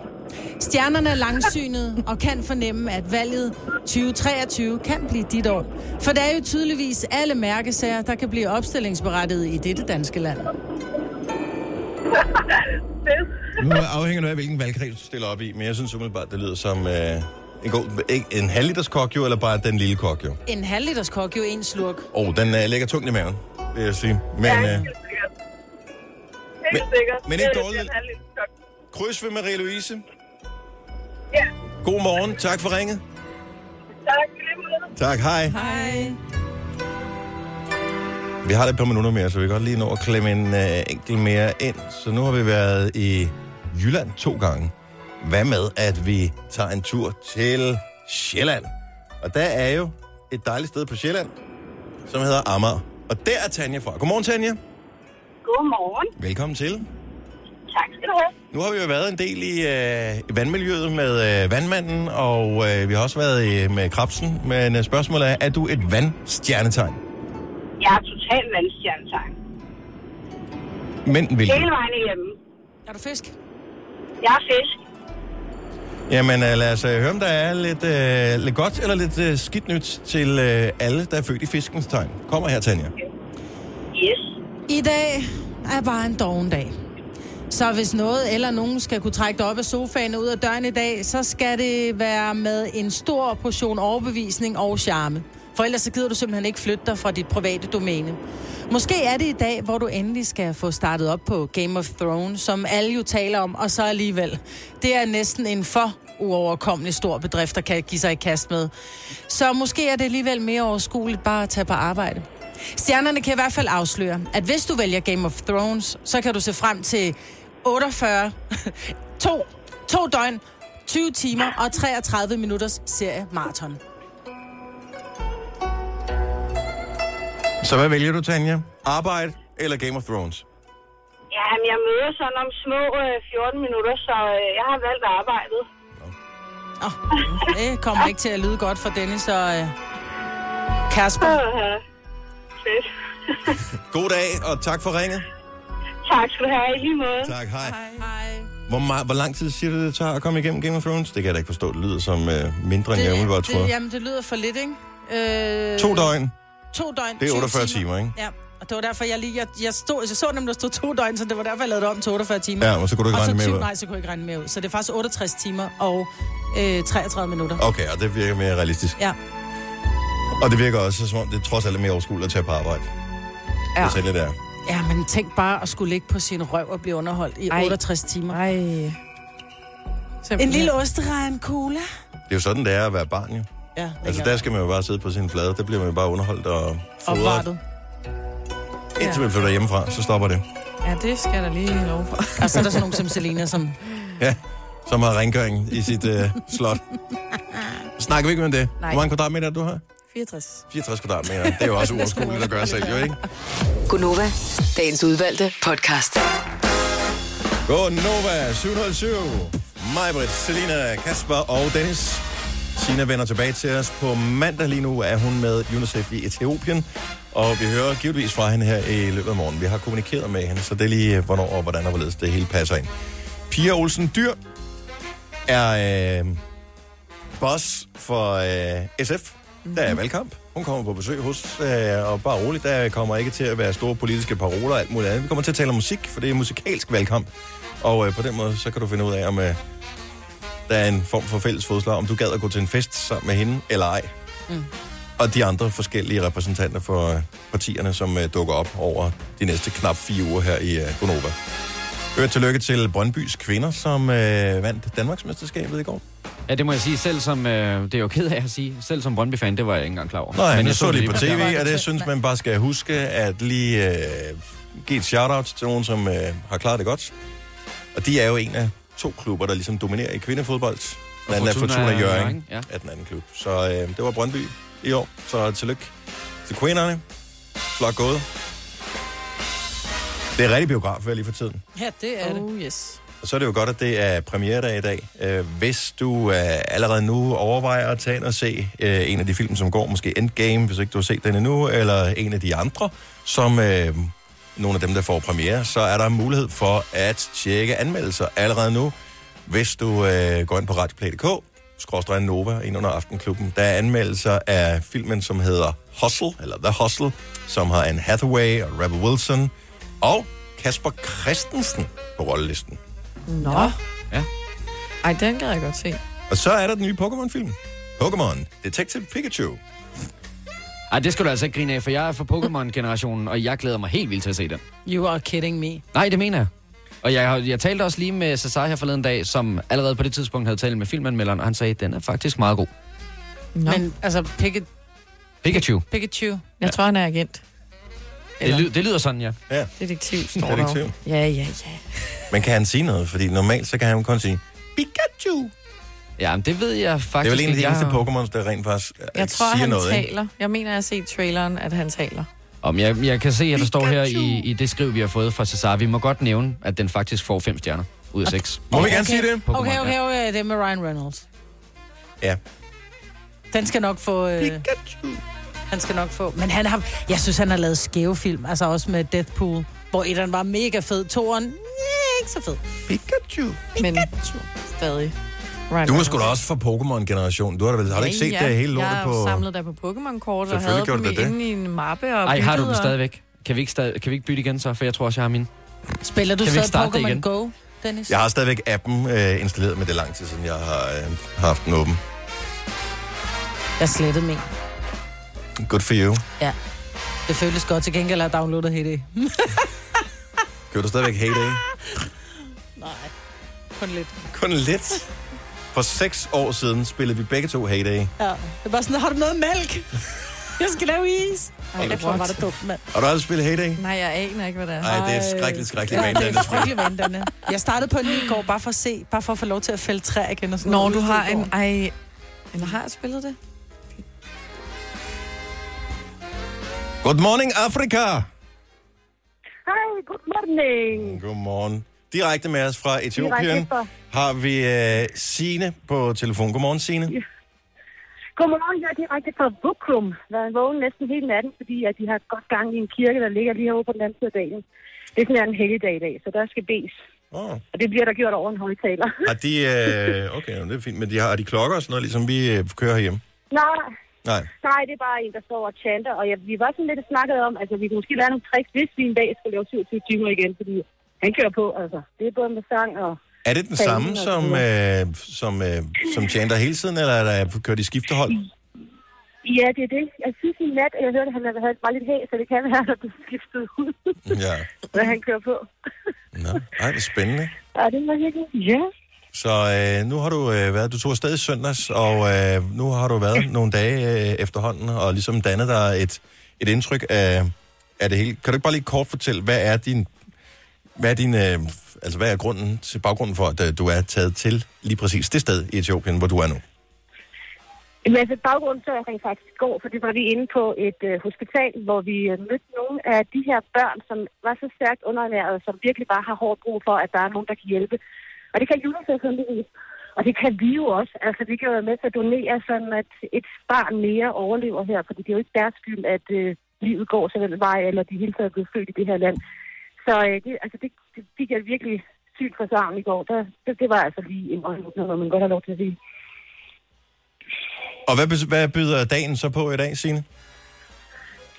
Stjernerne er langsynede og kan fornemme, at valget 2023 kan blive dit år. For der er jo tydeligvis alle mærkesager, der kan blive opstillingsberettiget i dette danske land. Nu afhænger det af, hvilken valgkreds du stiller op i, men jeg synes umiddelbart, det lyder som øh, en, god, ikke, en halv liters kokjo, eller bare den lille kokjo. En halv liters kokjo, en slurk. Åh, oh, den øh, ligger tungt i maven, vil jeg sige. Men ja, øh, helt sikkert. Men- sikkert. men Det ikke er dårligt. en halv liter kok. kryds ved Marie-Louise. Ja, God morgen, tak for ringet. tak. i lige måde. Tak, hej. Hej. Vi har det et par minutter mere, så vi kan godt lige nå at klemme en øh, enkelt mere ind. Så nu har vi været i Jylland to gange. Hvad med, at vi tager en tur til Sjælland? Og der er jo et dejligt sted på Sjælland, som hedder Amager. Og der er Tanja fra. Godmorgen, Tanja. Godmorgen. Velkommen til. Tak skal du have. Nu har vi jo været en del i, øh, vandmiljøet med øh, vandmanden, og øh, vi har også været i, med krabsen. Men øh, spørgsmålet er, er du et vandstjernetegn? Jeg er totalt vandstjernetegn. Men hvilken? Hele vejen igennem. Er du fisk? Jeg er fisk. Jamen øh, lad os øh, høre, om der er lidt, øh, lidt godt eller lidt øh, skidt nyt til øh, alle, der er født i fiskens tegn. Kommer her, Tanja. Yes. I dag er bare en doven dag. Så hvis noget eller nogen skal kunne trække dig op af sofaen og ud af døren i dag, så skal det være med en stor portion overbevisning og charme. For ellers så gider du simpelthen ikke flytte dig fra dit private domæne. Måske er det i dag, hvor du endelig skal få startet op på Game of Thrones, som alle jo taler om, og så alligevel. Det er næsten en for uoverkommelig stor bedrift, der kan give sig i kast med. Så måske er det alligevel mere overskueligt bare at tage på arbejde. Stjernerne kan i hvert fald afsløre, at hvis du vælger Game of Thrones, så kan du se frem til 48, to, to døgn, 20 timer og 33 minutters serie maraton. Så hvad vælger du, Tanja? Arbejde eller Game of Thrones? Ja, men jeg møder sådan om små øh, 14 minutter, så øh, jeg har valgt arbejdet. Oh, det kommer ikke til at lyde godt for Dennis og øh, Kasper. Fedt. God dag, og tak for ringet. tak skal du have i lige måde. Tak, hej. Hej. Hvor, meget, hvor lang tid siger du, det tager at komme igennem Game of Thrones? Det kan jeg da ikke forstå. Det lyder som øh, mindre, end jeg umiddelbart det, troede. jamen, det lyder for lidt, ikke? Øh, To døgn. To døgn. Det er 20 48 timer, ikke? Ja, og det var derfor, jeg lige... Jeg, jeg, stod, jeg så nemlig, der stod to døgn, så det var derfor, jeg lavede det om til 48 timer. Ja, og så kunne du ikke og regne 20, ud. Nej, så kunne jeg ikke regne mere ud. Så det er faktisk 68 timer og øh, 33 minutter. Okay, og det virker mere realistisk. Ja. Og det virker også, som om det trods alt er mere overskueligt at tage på arbejde. Ja. Det er der. Ja, men tænk bare at skulle ligge på sin røv og blive underholdt i Ej. 68 timer. Ej. En lille osteregn cola. Det er jo sådan, det er at være barn, jo. Ja, Altså, der skal man jo bare sidde på sin flade. Der bliver man jo bare underholdt og fodret. Opvartet. Indtil man flytter hjemmefra, så stopper det. Ja, det skal jeg da lige lov for. Og så er der sådan nogle som Selena, som... Ja, som har rengøring i sit øh, slot. Snakker vi ikke om det? Nej. Hvor mange kvadratmeter er du har? 64. 64 kvadratmeter. Det er jo også uoverskueligt at gøre selv, jo ikke? Gunova, dagens udvalgte podcast. Go Nova 707. Majbrit, Selina, Kasper og Dennis. Sina vender tilbage til os på mandag. Lige nu er hun med UNICEF i Etiopien. Og vi hører givetvis fra hende her i løbet af morgen. Vi har kommunikeret med hende, så det er lige, hvornår og hvordan og hvorledes det hele passer ind. Pia Olsen Dyr er øh, boss for øh, SF. Der er valgkamp. Hun kommer på besøg hos, øh, og bare roligt, der kommer ikke til at være store politiske paroler og alt muligt andet. Vi kommer til at tale om musik, for det er musikalsk valgkamp. Og øh, på den måde, så kan du finde ud af, om øh, der er en form for fælles fodslag, om du gad at gå til en fest sammen med hende, eller ej. Mm. Og de andre forskellige repræsentanter for øh, partierne, som øh, dukker op over de næste knap fire uger her i øh, Gonova. Øvrigt tillykke til Brøndbys kvinder, som øh, vandt Danmarksmesterskabet i går. Ja, det må jeg sige. Selv som, øh, det er jo ked af at sige, selv som Brøndby-fan, det var jeg ikke engang klar over. Nej, men jeg så det lige på tv, og det synes man bare skal huske, at lige øh, give et shout-out til nogen, som øh, har klaret det godt. Og de er jo en af to klubber, der ligesom dominerer i kvindefodbold. Den anden er Fortuna Jørgen, ja. er den anden klub. Så øh, det var Brøndby i år, så tillykke til kvinderne. Flot gået. Det er rigtig biograf, lige for tiden. Ja, det er det. Oh, yes. Og så er det jo godt, at det er premieredag i dag. Øh, hvis du øh, allerede nu overvejer at tage ind og se øh, en af de film, som går, måske Endgame, hvis ikke du har set den endnu, eller en af de andre, som øh, nogle af dem, der får premiere, så er der mulighed for at tjekke anmeldelser allerede nu, hvis du øh, går ind på radioplay.dk, skråstrej Nova, ind under Aftenklubben. Der er anmeldelser af filmen, som hedder Hustle, eller The Hustle, som har Anne Hathaway og Rebel Wilson, og Kasper Christensen på rollelisten. Nå. Ja. Ej, den gad jeg godt se. Og så er der den nye Pokémon-film. Pokémon Detective Pikachu. Ej, det skal du altså ikke grine af, for jeg er fra Pokémon-generationen, og jeg glæder mig helt vildt til at se den. You are kidding me. Nej, det mener jeg. Og jeg, har- jeg talte også lige med Cesar her forleden dag, som allerede på det tidspunkt havde talt med filmanmelderen, og han sagde, at den er faktisk meget god. Nå. Men altså, Pikachu, Pikachu. Pikachu. Jeg tror, han er agent. Det, ly- det lyder sådan, ja. Ja, Detektiv står. Detektiv. Ja, ja, ja. men kan han sige noget? Fordi normalt så kan han kun sige Pikachu. Ja, men det ved jeg Det faktisk er vel en af de ikke. eneste Jeg- Pokémons, der rent faktisk øh, Jeg tror, siger han noget, ikke? taler. Jeg mener, jeg har set traileren, at han taler. Om jeg, jeg kan se, at der står her i, i det skriv, vi har fået fra Cesar. Vi må godt nævne, at den faktisk får fem stjerner ud af seks. Må vi gerne sige det? Pokémon, Okay, okay, okay, det er med Ryan Reynolds. Ja. Den skal nok få... Øh, Pikachu. han skal nok få... Men han har... Jeg synes, han har lavet skæve film. Altså også med Deathpool. Hvor etteren var mega fed. Toeren, yeah, ikke så fed. Pikachu. Men stadig. Ryan Du er sgu da også fra Pokémon-generationen. Du har da vel, har du ikke set ja, det hele lortet Jeg på... har samlet der på Pokémon-kort og Selvfølgelig havde gjorde dem det. inde i en mappe og Ej, har du og- stadigvæk? Kan vi, ikke stadig, kan vi ikke bytte igen så? For jeg tror også, jeg har min. Spiller du stadig det Pokémon? Go, Dennis? Jeg har stadigvæk appen øh, installeret, men det er lang tid siden, jeg har, øh, har haft den åben. Jeg slettede min. Good for you. Ja. Det føles godt til gengæld at downloade Heyday. Kører du stadigvæk Heyday? Nej, kun lidt. Kun lidt. For seks år siden spillede vi begge to Heyday. Ja. Det bare sådan, har du noget mælk? Jeg skal lave is. Ej, det var det dumt, mand. Har du aldrig spillet Heyday? Nej, jeg aner ikke, hvad det er. Nej, det er skrækkeligt, skrækkeligt Ja, det er frygteligt vanedannende. Jeg startede på en ny i går, bare for at se, bare for at få lov til at fælde træ igen og sådan Når du har en... Ej, eller har jeg spillet det? Good morning, Afrika! Hej, good morning. Godmorgen. Direkte med os fra Etiopien fra- har vi uh, Sine på telefon. Godmorgen, Sine. Godmorgen, jeg er direkte fra Bukrum. Jeg er vågen næsten hele natten, fordi at de har godt gang i en kirke, der ligger lige herovre på den anden side af dagen. Det er sådan en helligdag i dag, så der skal bes. Oh. Og det bliver der gjort over en højtaler. Har de... Uh, okay, det er fint. Men de har, har de klokker og sådan noget, ligesom vi uh, kører herhjemme? Nej, Nej. nej, det er bare en, der står og chanter. Og jeg, vi var sådan lidt snakket om, altså vi kunne måske lære nogle tricks, hvis vi en dag skal lave 27 timer igen, fordi han kører på, altså. Det er både med sang og... Er det den samme, som, øh, som, øh, som chanter hele tiden, eller er der kørt i skiftehold? Ja, det er det. Jeg synes i nat, at jeg hørte, at han havde bare lidt hæs, så det kan være, at det skiftet ud, Ja. hvad han kører på. Nå, ej, det er spændende. Ja, det var virkelig... Ja. Så øh, nu har du øh, været, du tog afsted i søndags, og øh, nu har du været nogle dage øh, efterhånden, og ligesom dannet dig et, et indtryk af, af det hele. Kan du ikke bare lige kort fortælle, hvad er din, hvad er din, øh, altså hvad er grunden til baggrunden for, at øh, du er taget til lige præcis det sted i Etiopien, hvor du er nu? Jamen, altså, baggrunden så jeg rent faktisk i går, for det var vi inde på et øh, hospital, hvor vi øh, mødte nogle af de her børn, som var så stærkt underernæret, som virkelig bare har hårdt brug for, at der er nogen, der kan hjælpe. Og det kan UNICEF heldigvis. Og det kan vi jo også. Altså, vi kan være med til at donere, sådan at et barn mere overlever her, fordi det er jo ikke deres skyld, at øh, livet går sådan en vej, eller de hele taget er blevet født i det her land. Så øh, det, altså, det, det fik jeg virkelig sygt for sammen i går. Der, det, det var altså lige en øjenåbner, når man godt har lov til at sige. Og hvad, hvad byder dagen så på i dag, Signe?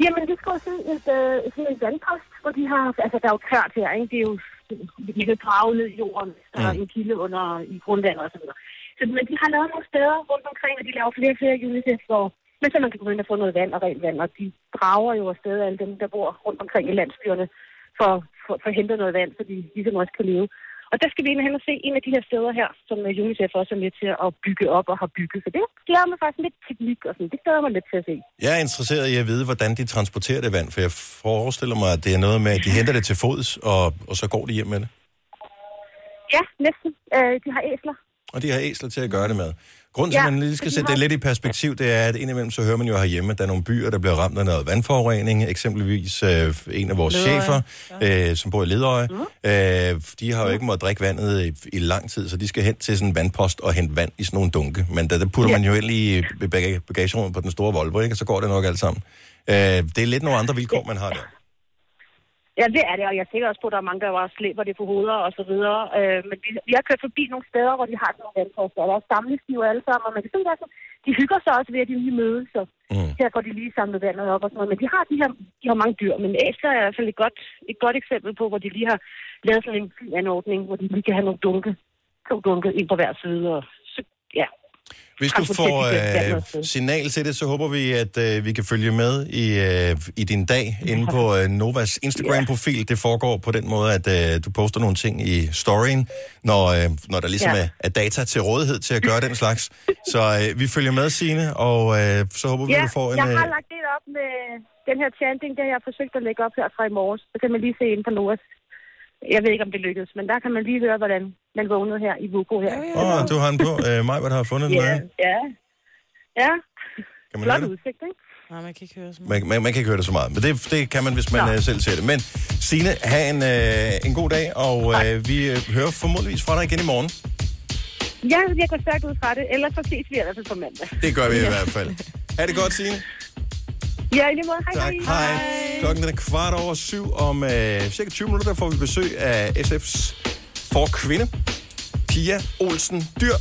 Jamen, vi skal se et, øh, sådan en vandpost, hvor de har... Altså, der er jo tørt her, ikke? Det er jo... De kan grave ned i jorden, der er en kilde under i grundvandet og sådan noget. Så, men de har lavet nogle steder rundt omkring, og de laver flere og flere UNICEF, hvor men så man kan gå ind og få noget vand og rent vand, og de drager jo afsted alle dem, der bor rundt omkring i landsbyerne, for, for, at hente noget vand, så de ligesom også kan leve. Og der skal vi ind og hen og se en af de her steder her, som øh, UNICEF også er med til at bygge op og har bygget. Så det glæder mig faktisk lidt teknik og sådan. Det glæder mig lidt til at se. Jeg er interesseret i at vide, hvordan de transporterer det vand, for jeg forestiller mig, at det er noget med, at de henter det til fods, og, og så går de hjem med det. Ja, næsten. Øh, de har æsler. Og de har æsler til at gøre det med. Grunden til, Ja, at man lige skal sætte det lidt i perspektiv, det er, at indimellem så hører man jo herhjemme, at der er nogle byer, der bliver ramt af noget vandforurening. Eksempelvis øh, en af vores Ledøje. chefer, øh, som bor i Ledøje, Mm. øh, de har jo ikke måttet drikke vandet i, i lang tid, så de skal hen til sådan en vandpost og hente vand i sådan nogle dunke. Men der, der putter Ja. man jo ind i bag- bagagerummet på den store Volvo, ikke? og så går det nok alt sammen. Øh, det er lidt nogle andre vilkår, man har der. Ja, det er det, og jeg tænker også på, at der er mange, der bare slæber det på hoveder og så videre. Øh, men vi, vi har kørt forbi nogle steder, hvor de har nogle vandposter, og der er jo alle sammen, og man kan se, altså, de hygger sig også ved, at de lige mødes, så mm. her får de lige samlet vandet op og sådan noget. Men de har, de her, de har mange dyr, men æsler er i hvert fald et godt, et godt eksempel på, hvor de lige har lavet sådan en fin anordning, hvor de lige kan have nogle dunke, to dunke ind på hver side, og så, ja. Hvis du får øh, signal til det, så håber vi, at øh, vi kan følge med i, øh, i din dag inde på øh, Novas Instagram-profil. Det foregår på den måde, at øh, du poster nogle ting i storyen, når, øh, når der ligesom Ja. er, er data til rådighed til at gøre den slags. Så øh, vi følger med, Signe, og øh, så håber vi, Ja, du får en... jeg har Øh, lagt det op med den her chanting, det har jeg forsøgt at lægge op her fra i morges. Så kan man lige se ind på Noas. Jeg ved ikke, om det lykkedes, men der kan man lige høre, hvordan man vågnede her i Vuko her. Åh, du har den på. Øh, hvad har fundet den Ja, ja. Ja, Kan man flot høre det? udsigt, ikke? Nej, man kan ikke høre så Man, man, man kan ikke høre det så meget, men det, det kan man, hvis man øh, selv ser det. Men Signe, have en, øh, en god dag, og øh, vi øh, hører formodentligvis fra dig igen i morgen. Ja, jeg går stærkt ud fra det. Ellers så ses vi i hvert fald på mandag. Det gør vi i hvert fald. Ha' det godt, Signe. Ja, i lige måde. Hej, Tak. hej. Hej. Klokken er kvart over syv. Om øh, cirka 20 minutter der får vi besøg af SF's forkvinde, Pia Olsen Dyr.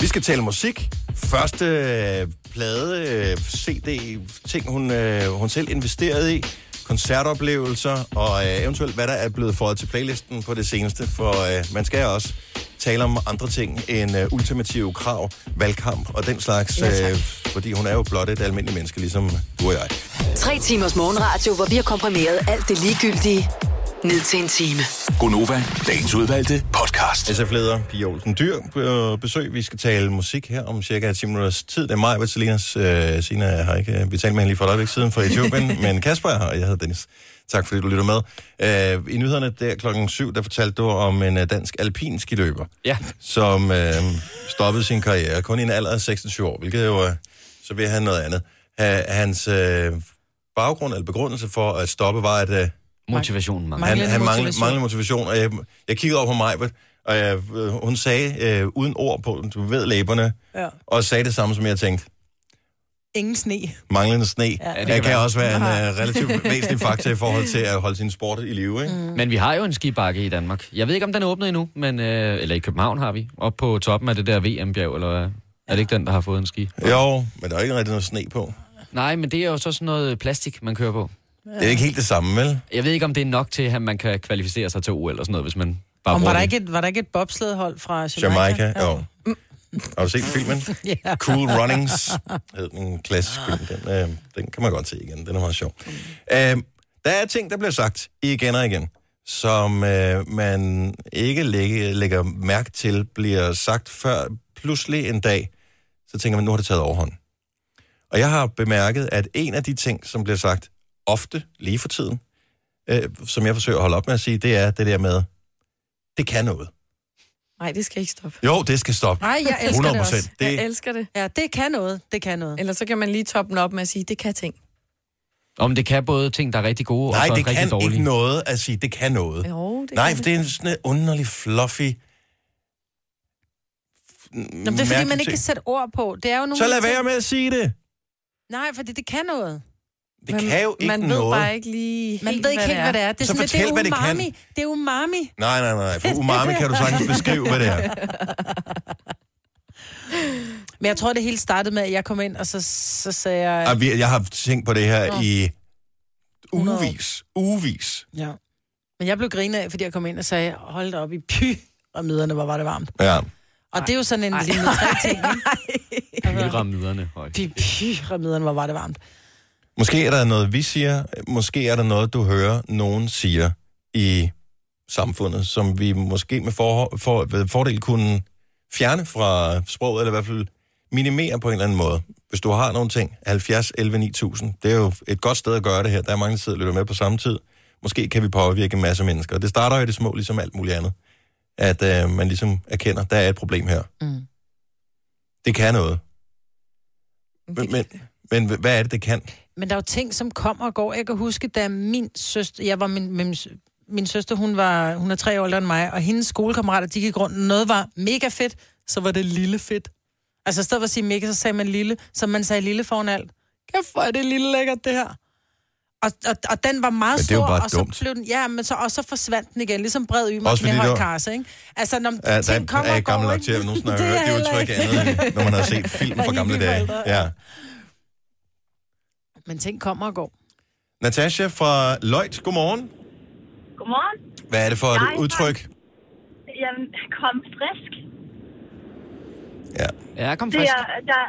Vi skal tale musik. Første øh, plade, øh, CD, ting hun, øh, hun selv investerede i. koncertoplevelser, og øh, eventuelt hvad der er blevet fået til playlisten på det seneste, for øh, man skal også tale om andre ting end øh, ultimative krav, valgkamp og den slags, Ja, øh, fordi hun er jo blot et almindeligt menneske, ligesom du og jeg. Tre timers morgenradio, hvor vi har komprimeret alt det ligegyldige ned til en time. Gonova, dagens udvalgte podcast. SF-leder Pia Olsen Dyr på besøg. Vi skal tale musik her om cirka 10 minutters tid. Det er mig, Selinas. Øh, Sina har ikke... Vi talte med hende lige for et øjeblik siden fra Etiopien, men Kasper er her, og jeg hedder Dennis. Tak fordi du lytter med. Øh, I nyhederne der klokken 7, der fortalte du om en øh, dansk alpinskiløber, Ja. som øh, stoppede sin karriere kun i en alder af 26 år, hvilket jo er, så vil han noget andet. Ha, hans øh, baggrund eller begrundelse for at stoppe var, at øh, Motivationen mangler. han, Manglende han manglede, motivation. manglede motivation, og jeg, jeg kiggede over på mig, og jeg, øh, hun sagde øh, uden ord på, du ved læberne, Ja. og sagde det samme, som jeg tænkte. Ingen sne. Manglende sne. Ja, det det kan, kan også være en uh, relativt væsentlig faktor i forhold til at holde sin sport i live, ikke? Mm. Men vi har jo en skibakke i Danmark. Jeg ved ikke, om den er åbnet endnu, men, øh, eller i København har vi. Op på toppen af det der VM-bjerg, eller hvad? Er det ikke den, der har fået en ski? Jo, men der er ikke rigtig noget sne på. Nej, men det er jo så sådan noget plastik, man kører på. Det er ikke helt det samme, vel? Jeg ved ikke, om det er nok til, at man kan kvalificere sig til OL eller sådan noget, hvis man bare Om var der, det. ikke et, var der ikke et bobsledhold fra Jamaica? Jamaica, jo. Har du set filmen? Ja. Cool Runnings hed den klassisk film. Den, øh, den kan man godt se igen. Den er meget sjov. Øh, der er ting, der bliver sagt igen og igen, som øh, man ikke lægge, lægger mærke til, bliver sagt før pludselig en dag, så tænker man, nu har det taget overhånd. Og jeg har bemærket, at en af de ting, som bliver sagt ofte lige for tiden, øh, som jeg forsøger at holde op med at sige, det er det der med, det kan noget. Nej, det skal ikke stoppe. Jo, det skal stoppe. Nej, jeg elsker 100 det også. Det, Jeg elsker det. Ja, det kan noget. Det kan noget. Eller så kan man lige toppe den op med at sige, det kan ting. Om det kan både ting, der er rigtig gode, Nej, og så det rigtig kan dårlige. ikke noget at sige, det kan noget. Jo, det Nej, kan for det er en sådan en underlig, fluffy... Nå, men det er fordi, man ikke kan sætte ord på. Det er jo nogle Så lad de være ting- med at sige det. Nej, fordi det kan noget. Det man, kan jo ikke man noget. ved bare ikke lige Man helt, ved ikke helt, hvad det er. Det er Så sådan, lidt- det fortæl, er hvad det kan. umami. Det er umami. Nej, nej, nej. For umami kan du sagtens beskrive, hvad det er. Men jeg tror, det hele startede med, at jeg kom ind, og så, så sagde jeg... Og vi- Jeg har tænkt på det her Nå. i 100 år. ugevis. Ugevis. Ja. Men jeg blev grinet af, fordi jeg kom ind og sagde, hold da op i py, og miderne, hvor var det varmt. Ja. Og det er jo sådan en linje tre ting? Pyramiderne. Høj. Py, py, miderne, hvor var det varmt. Måske er der noget, vi siger. Måske er der noget, du hører, nogen siger i samfundet, som vi måske med for, for, ved fordel kunne fjerne fra sproget, eller i hvert fald minimere på en eller anden måde. Hvis du har nogle ting, 70, 11, 9000, det er jo et godt sted at gøre det her. Der er mange, der sidder og lytter med på samme tid. Måske kan vi påvirke en masse mennesker. Det starter jo i det små, ligesom alt muligt andet. At øh, man ligesom erkender, der er et problem her. Mm. Det kan noget. Men, men, men hvad er det, det kan? Men der er jo ting, som kommer og går. Jeg kan huske, da min søster... Jeg var min, min, min søster, hun, var, hun er tre år ældre end mig, og hendes skolekammerater, de gik rundt. Noget var mega fedt, så var det lille fedt. Altså i stedet for at sige mega, så sagde man lille, så man sagde lille foran alt. Kæft, hvor er det lille lækkert, det her. Og, og, og den var meget Men det stor, og så dumt. blev den, ja, men så, og så forsvandt den igen, ligesom bred ymer Også fordi det knæhøj var- karse, ikke? Altså, når Ja, der ting kommer er og jeg gammel går, nok til, at nogensinde har Det er hørt det udtryk ikke. andet, når man har set film fra Og gamle dage. Ja. Men ting kommer og går. Natasha fra Løjt, godmorgen. Godmorgen. Hvad er det for et Jeg udtryk? Jamen, kom frisk. Ja. Ja, kom Det frisk. er, der,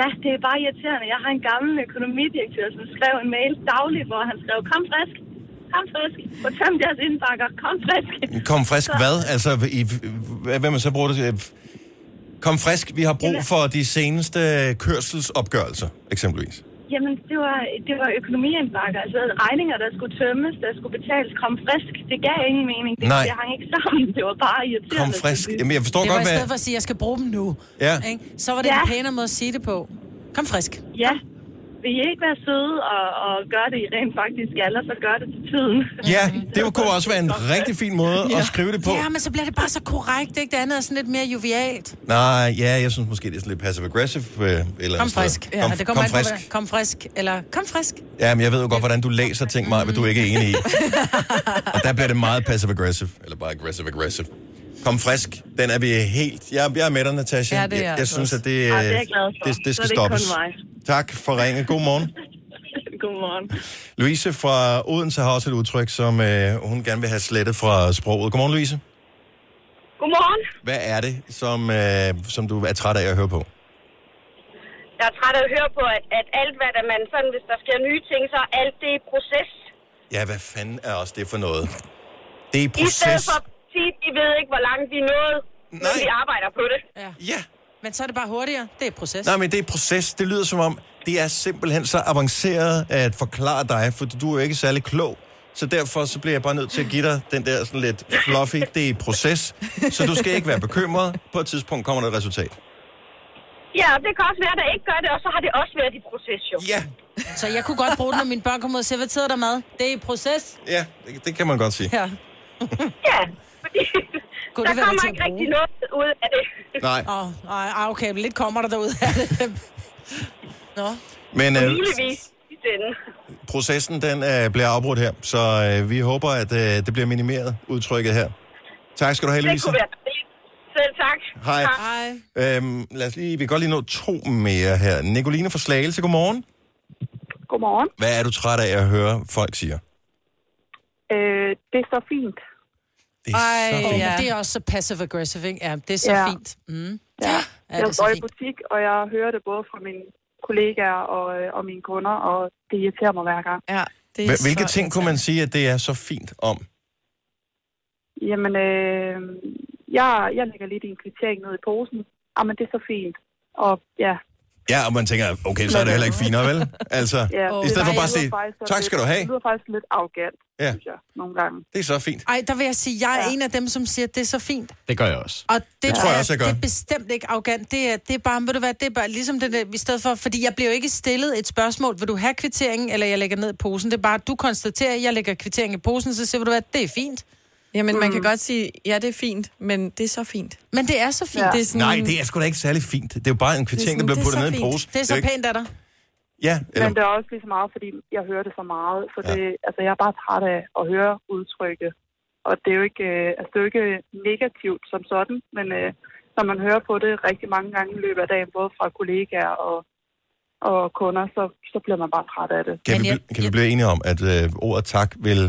ja, det er bare irriterende. Jeg har en gammel økonomidirektør, som skrev en mail dagligt, hvor han skrev, kom frisk, kom frisk, få tømt jeres indbakker, kom frisk. Kom frisk hvad? Altså, i, hvad hvad man så bruger det til? Kom frisk, vi har brug for de seneste kørselsopgørelser, eksempelvis. Jamen, det var, det var økonomiindbakker, altså regninger, der skulle tømmes, der skulle betales, kom frisk. Det gav ingen mening. Det, Nej. det hang ikke sammen. Det var bare irriterende. Kom frisk. Jamen, jeg forstår det var godt, i hvad... stedet for at sige, at jeg skal bruge dem nu. Ja. Ikke? Så var det Ja. en pænere måde at sige det på. Kom frisk. Ja. Vil I ikke være søde og, og gøre det, I rent faktisk skal, og så gør det til tiden? Ja, det kunne også være en rigtig fin måde at skrive det på. Ja, men så bliver det bare så korrekt, ikke? Det andet er sådan lidt mere jovialt. Nej, ja, jeg synes måske, det er sådan lidt passive-aggressive. Øh, eller Kom frisk. Kom, Ja, det kommer kom på, frisk. hvordan- Kom frisk. Eller kom frisk. Ja, men jeg ved jo godt, hvordan du læser ting, Maja, men du er ikke enig i. Og der bliver det meget passive-aggressive, eller bare aggressive-aggressive. Kom frisk, den er vi helt... Jeg, jeg er med dig, Natasha. Ja, det er jeg, jeg jeg altså synes, også. at det, Ja, det er jeg glad for. det, det skal det stoppes. mig. Tak for ringe. God morgen. Godmorgen. Louise fra Odense har også et udtryk, som øh, hun gerne vil have slettet fra sproget. Godmorgen, Louise. Godmorgen. Hvad er det, som, øh, som du er træt af at høre på? Jeg er træt af at høre på, at, at alt, hvad der man sådan, hvis der sker nye ting, så er alt det er proces. Ja, hvad fanden er også det for noget? Det er I stedet proces. For at sige, de ved ikke, hvor langt de er nået, men de arbejder på det. Ja. ja. Men så er det bare hurtigere. Det er proces. Nej, men det er proces. Det lyder som om, det er simpelthen så avanceret at forklare dig, for du er jo ikke særlig klog. Så derfor så bliver jeg bare nødt til at give dig den der sådan lidt fluffy, det er et proces. Så du skal ikke være bekymret. På et tidspunkt kommer der et resultat. Ja, og det kan også være, at der ikke gør det, og så har det også været i proces, jo. Ja. Så jeg kunne godt bruge det, når mine børn kommer ud og siger, hvad er der mad? Det er i proces. Ja, det, det kan man godt sige. Ja. ja, Kunne der det kommer ikke rigtig noget ud af det. Nej. Åh, oh, okay, men lidt kommer der derud af det. Nå. Men øh, Muligvis i den. processen, den øh, bliver afbrudt her, så øh, vi håber, at øh, det bliver minimeret, udtrykket her. Tak skal du have, Det Louise. kunne være. Selv tak. Hej. Hej. Øhm, lad os lige, vi kan godt lige nå to mere her. Nicoline fra Slagelse, godmorgen. Godmorgen. Hvad er du træt af at høre folk siger? Øh, det er så fint. Det er Ej, så fint. ja. det er også så passive-aggressive, ikke? Ja, det er så Ja. fint. Mm. Ja. Ja, jeg er så står i butik, og jeg hører det både fra mine kollegaer og, øh, og mine kunder, og det irriterer mig hver gang. Ja, det Hva- Hvilke ting kunne man sige, at det er så fint om? Jamen, øh, jeg, jeg lægger lidt i en kvittering ned i posen. Jamen, det er så fint. Og ja, Ja, og man tænker, okay, så er det heller ikke finere, vel? Altså, ja i stedet for bare at sige, tak skal du have. Det lyder faktisk lidt arrogant, Ja. synes jeg, nogle gange. Det er så fint. Ej, der vil jeg sige, jeg er ja. en af dem, som siger, at det er så fint. Det gør jeg også. Og det, Det tror jeg også, jeg gør. det er bestemt ikke arrogant. Det er, det er bare, ved du hvad, det er bare ligesom det der, i stedet for, fordi jeg bliver jo ikke stillet et spørgsmål, vil du have kvitteringen, eller jeg lægger ned i posen. Det er bare, du konstaterer, jeg lægger kvitteringen i posen, så siger du hvad, det er fint. Jamen, man kan Mm. godt sige, ja, det er fint, men det er så fint. Men det er så fint. Ja. Det er sådan, Nej, det er sgu da ikke særlig fint. Det er jo bare en kvittering, der bliver puttet ned i en pose. Det er så jo ikke- pænt af dig. Ja, Men eller, det er også lige så meget, fordi jeg hører det så meget. Så det, altså, jeg er bare træt af at høre udtrykket. Og det er jo ikke, øh, altså, det er jo ikke negativt som sådan, men øh, når man hører på det rigtig mange gange i løbet af dagen, både fra kollegaer og, og kunder, så, så bliver man bare træt af det. kan, vi, kan vi blive enige om, at øh, ordet tak vil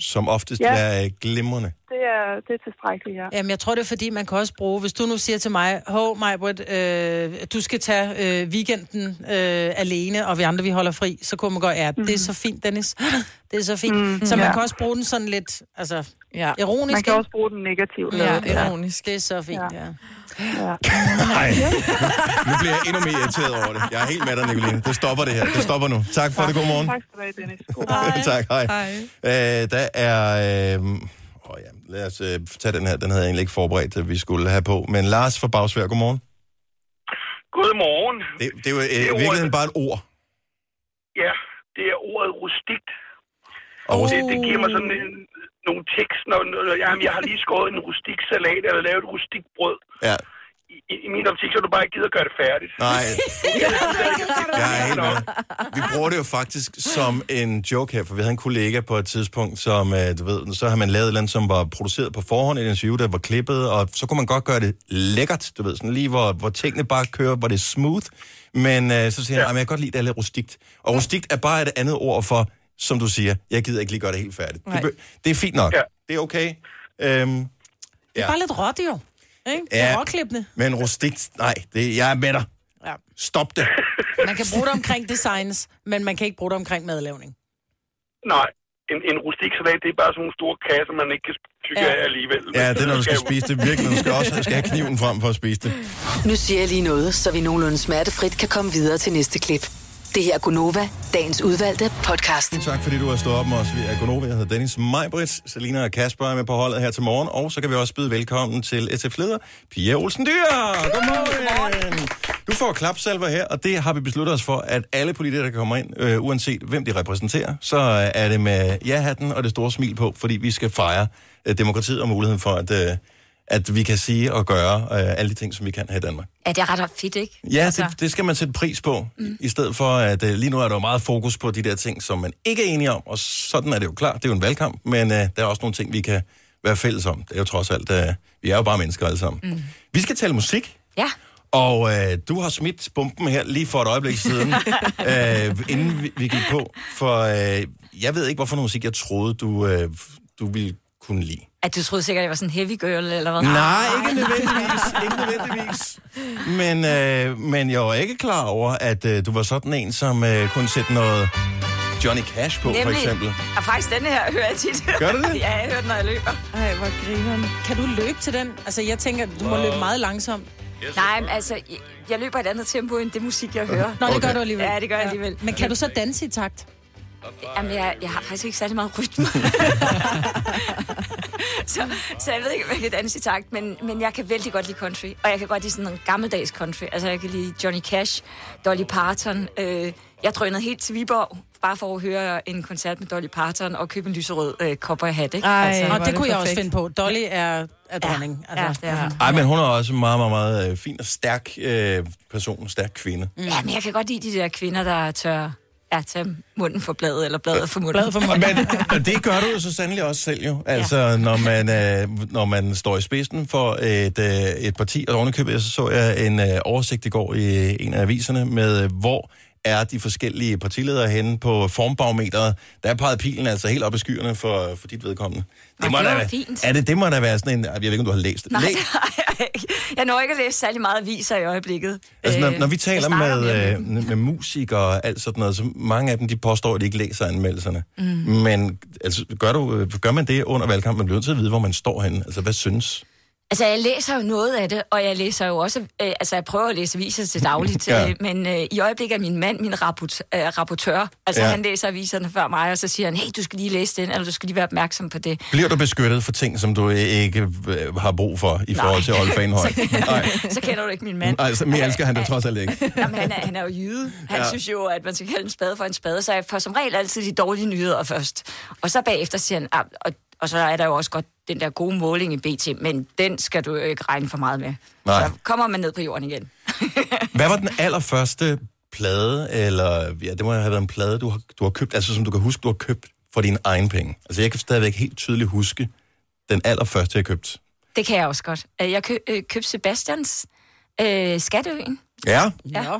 som oftest Ja. øh, glimrende? Det er, det er tilstrækkeligt, ja. Jamen, jeg tror, det er fordi, man kan også bruge, hvis du nu siger til mig, hov, Majbrit, øh, du skal tage øh, weekenden øh, alene, og vi andre, vi holder fri, så kunne man godt, ja, det er så fint, Dennis. Det er så fint. Mm, så man ja. kan også bruge den sådan lidt, altså, ja. ironisk. Man kan også bruge den negativt. Ja, ja. ironisk. Det er så fint, ja. ja. Nej, nu bliver jeg endnu mere irriteret over det. Jeg er helt med dig, Nicoline. Det stopper det her. Det stopper nu. Tak for det. God morgen. Tak skal du have, Dennis. God tak, hej. Øh, der er... Øh, åh ja, lad os øh, tage den her. Den havde jeg egentlig ikke forberedt, at vi skulle have på. Men Lars fra Bagsvær, godmorgen. Godmorgen. Det, det er jo øh, Det er i ordet. virkeligheden bare et ord. Ja, det er ordet rustikt. Og Og det, det giver mig sådan en, nogle tekst, når, når jamen, jeg har lige skåret en rustik salat, eller lavet et rustik brød. Ja. I, i min optik, så er du bare ikke gider at gøre det færdigt. Nej, jeg er helt med. Vi bruger det jo faktisk som en joke her, for vi havde en kollega på et tidspunkt, som, øh, du ved, så har man lavet et eller andet, som var produceret på forhånd, et interview, der var klippet, og så kunne man godt gøre det lækkert, du ved, sådan lige hvor, hvor tingene bare kører, hvor det er smooth, men øh, så siger han, ja. jeg kan godt lide, det er lidt rustikt. Og rustikt er bare et andet ord for, som du siger, jeg gider ikke lige gøre det helt færdigt. Det, Nej. det er fint nok. Ja. Det er okay. Øhm, Det er ja. bare lidt råt, jo. Ikke? Det Ja. er råklippende. Men rustikt, nej, det, jeg er med dig. Ja. Stop det. Man kan bruge det omkring designs, men man kan ikke bruge det omkring madlavning. Nej, en, en rustik salat, det er bare sådan nogle store kasser, man ikke kan tykke Ja. af alligevel. Ja, det er, når du skal spise det. Virkelig, du skal også skal have kniven frem for at spise det. Nu siger jeg lige noget, så vi nogenlunde smertefrit kan komme videre til næste klip. Det her er Gunova, dagens udvalgte podcast. Tak fordi du har stået op med os. Vi er Gunova. Jeg hedder Dennis Majbrits. Selina og Kasper er med på holdet her til morgen. Og så kan vi også byde velkommen til SF Leder, Pia Olsen Dyr. Godmorgen. Du får klapsalver her, og det har vi besluttet os for, at alle politikere, der kommer ind, øh, uanset hvem de repræsenterer, så er det med ja-hatten og det store smil på, fordi vi skal fejre øh, demokratiet og muligheden for, at, øh, at vi kan sige og gøre øh, alle de ting, som vi kan her i Danmark. Ja, det er ret fedt, ikke? Ja, altså. det, det skal man sætte pris på, mm. i stedet for at uh, lige nu er der jo meget fokus på de der ting, som man ikke er enige om, og sådan er det jo klart, det er jo en valgkamp, men uh, der er også nogle ting, vi kan være fælles om. Det er jo trods alt, uh, vi er jo bare mennesker alle sammen. Mm. Vi skal tale musik, Ja. Og øh, du har smidt bomben her lige for et øjeblik siden, øh, inden vi, vi gik på. For øh, jeg ved ikke, hvorfor noget musik jeg troede, du, øh, du ville kunne lide. At du troede sikkert, jeg var sådan en heavy girl, eller hvad? Nej, ikke nødvendigvis. ikke nødvendigvis. Men, øh, men jeg var ikke klar over, at øh, du var sådan en, som øh, kunne sætte noget Johnny Cash på, for eksempel. Og faktisk denne her hører jeg tit. Gør du det? ja, jeg hører den, når jeg løber. Ej, hvor grineren. Kan du løbe til den? Altså, jeg tænker, du må løbe meget langsomt. Nej, men altså, jeg, jeg løber i et andet tempo, end det musik, jeg hører. Nå, det gør du alligevel. Ja, det gør jeg alligevel. Men kan du så danse i takt? Jamen, jeg, jeg har faktisk ikke særlig meget rytme. så, så jeg ved ikke, om jeg kan danse i takt, men, men jeg kan vældig godt lide country. Og jeg kan godt lide sådan en gammeldags country. Altså, jeg kan lide Johnny Cash, Dolly Parton. Øh, jeg drønede helt til Viborg, bare for at høre en koncert med Dolly Parton og købe en lyserød øh, cowboyhat, ikke? Ej, altså, og det, det kunne jeg også finde på. Dolly er, er dronning. Ja, Altså. det er hun. Ej, men hun er også en meget, meget, meget øh, fin og stærk øh, person, stærk kvinde. Mm. Ja, men jeg kan godt lide de der kvinder, der tør ja, tage munden for bladet, eller bladet for munden. Bladet for munden. Men og det gør du jo så sandelig også selv jo. Altså, ja. når, man, øh, når man står i spidsen for et, øh, et parti, og ovenikøbet, så så jeg en øh, oversigt i går i en af aviserne med, øh, hvor er de forskellige partiledere henne på formbarometeret. Der pegede pilen altså helt op i skyerne for, for dit vedkommende. Nå, må det da fint. Er det, det må da være sådan en... Jeg ved ikke, om du har læst det. Nej, Læ- det jeg. Jeg når ikke at læse særlig meget aviser i øjeblikket. Altså, når, Øh, når vi taler med, øh, med musikere og alt sådan noget, så mange af dem, de påstår, at de ikke læser anmeldelserne. Mm. Men altså, gør, du, øh, gør man det under valgkampen? Man bliver nødt til at vide, hvor man står henne. Altså, hvad synes? Altså, jeg læser jo noget af det, og jeg læser jo også... Øh, altså, jeg prøver at læse aviser til dagligt, Ja. øh, men øh, i øjeblikket er min mand min rapport, øh, rapportør. Altså, Ja. han læser aviserne før mig, og så siger han, hey, du skal lige læse den, eller du skal lige være opmærksom på det. Bliver du beskyttet for ting, som du ikke øh, har brug for i Nej. forhold til Olde Fanhøj? Nej. så kender du ikke min mand. Altså, mere elsker han det trods alt ikke. Jamen, han, er, han er jo jyde. Han ja. synes jo, at man skal kalde en spade for en spade, så jeg får som regel altid de dårlige nyheder først. Og så bagefter siger han, ah, og, og så er der jo også godt den der gode måling i BT, men den skal du ikke regne for meget med. Nej. Så kommer man ned på jorden igen. Hvad var den allerførste plade, eller ja, det må have været en plade, du har, du har købt, altså som du kan huske, du har købt for dine egne penge. Altså, jeg kan stadigvæk helt tydeligt huske den allerførste, jeg købte. Det kan jeg også godt. Øh, Jeg kø, øh, købte Sebastians øh, Skatteøen. Ja, Ja.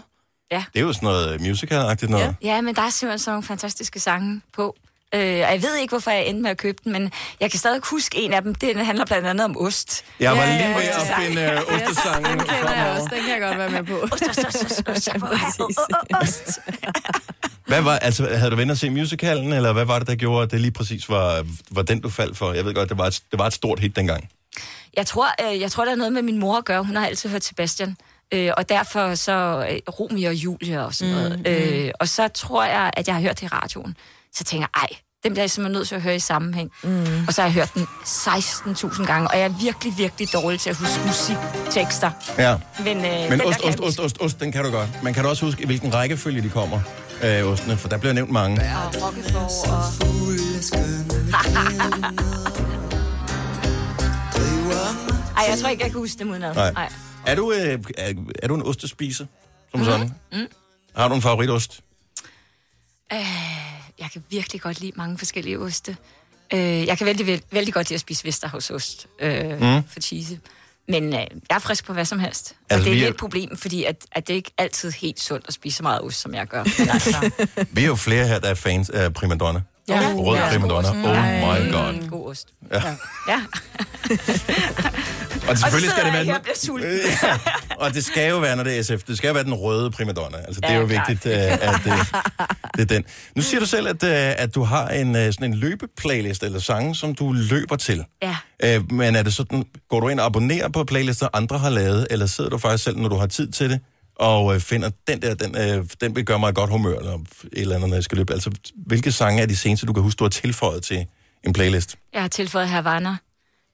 ja. det er jo sådan noget musical-agtigt noget. Ja, men der er simpelthen sådan nogle fantastiske sange på. Øh, og jeg ved ikke, hvorfor jeg endte med at købe den, men jeg kan stadig huske en af dem. Den handler blandt andet om ost. Jeg var Ja, lige ved at ostesang. finde øh, ostesangen. Den kender jeg også, den kan jeg godt være med på. Ost, ost. Hvad var, altså, havde du vendt at se musicalen, eller hvad var det, der gjorde, at det lige præcis var, var den, du faldt for? Jeg ved godt, det var et, det var et stort hit dengang. Jeg tror, øh, jeg tror, der er noget med min mor at gøre. Hun har altid hørt Sebastian. Øh, og derfor så øh, Romeo og Julie og sådan noget. Mm, Øh, og så tror jeg, at jeg har hørt det i radioen. Så tænker jeg, ej, den bliver jeg simpelthen nødt til at høre i sammenhæng. Mm. Og så har jeg hørt den 16.000 gange, og jeg er virkelig, virkelig dårlig til at huske musiktekster. Ja. Men, øh, Men den, ost, ost, ost, ost, ost, den kan du godt. Man kan da også huske, i hvilken rækkefølge de kommer, øh, ostene, for der bliver nævnt mange. huske. Og Roquefort og... Ej, jeg tror ikke, jeg kan huske dem udenad. Nej. Nej. Er du, øh, er, er du en ostespiser, som sådan? Mm. Har du en favoritost? Øh, jeg kan virkelig godt lide mange forskellige oste. Øh, jeg kan vældig, vældig, vældig godt lide at spise Vesterhavsost øh, Mm. for cheese. Men øh, jeg er frisk på hvad som helst. Altså, og det er er- lidt et problem, fordi at, at det er ikke altid helt sundt at spise så meget ost, som jeg gør. Men altså, Vi er jo flere her, der er fans af primadonna. Ja. Rød Ja. primadonna. Oh my god. Mm, god ost. Ja. Ja. Og selvfølgelig skal det være jeg den, og bliver sulten. Ja. og det skal jo være, når det er SF, det skal jo være den røde primadonna. Altså, det er Ja, jo klart. vigtigt, øh, at det, det er den. Nu siger du selv, at, øh, at du har en, øh, sådan en løbeplaylist, eller sange, som du løber til. Ja. Øh, men er det sådan, går du ind og abonnerer på playlister, andre har lavet, eller sidder du faktisk selv, når du har tid til det, og øh, finder, den der, den, øh, den vil gøre mig godt humør, eller et eller andet, når jeg skal løbe. Altså, hvilke sange er de seneste, du kan huske, du har tilføjet til en playlist? Jeg har tilføjet Havana,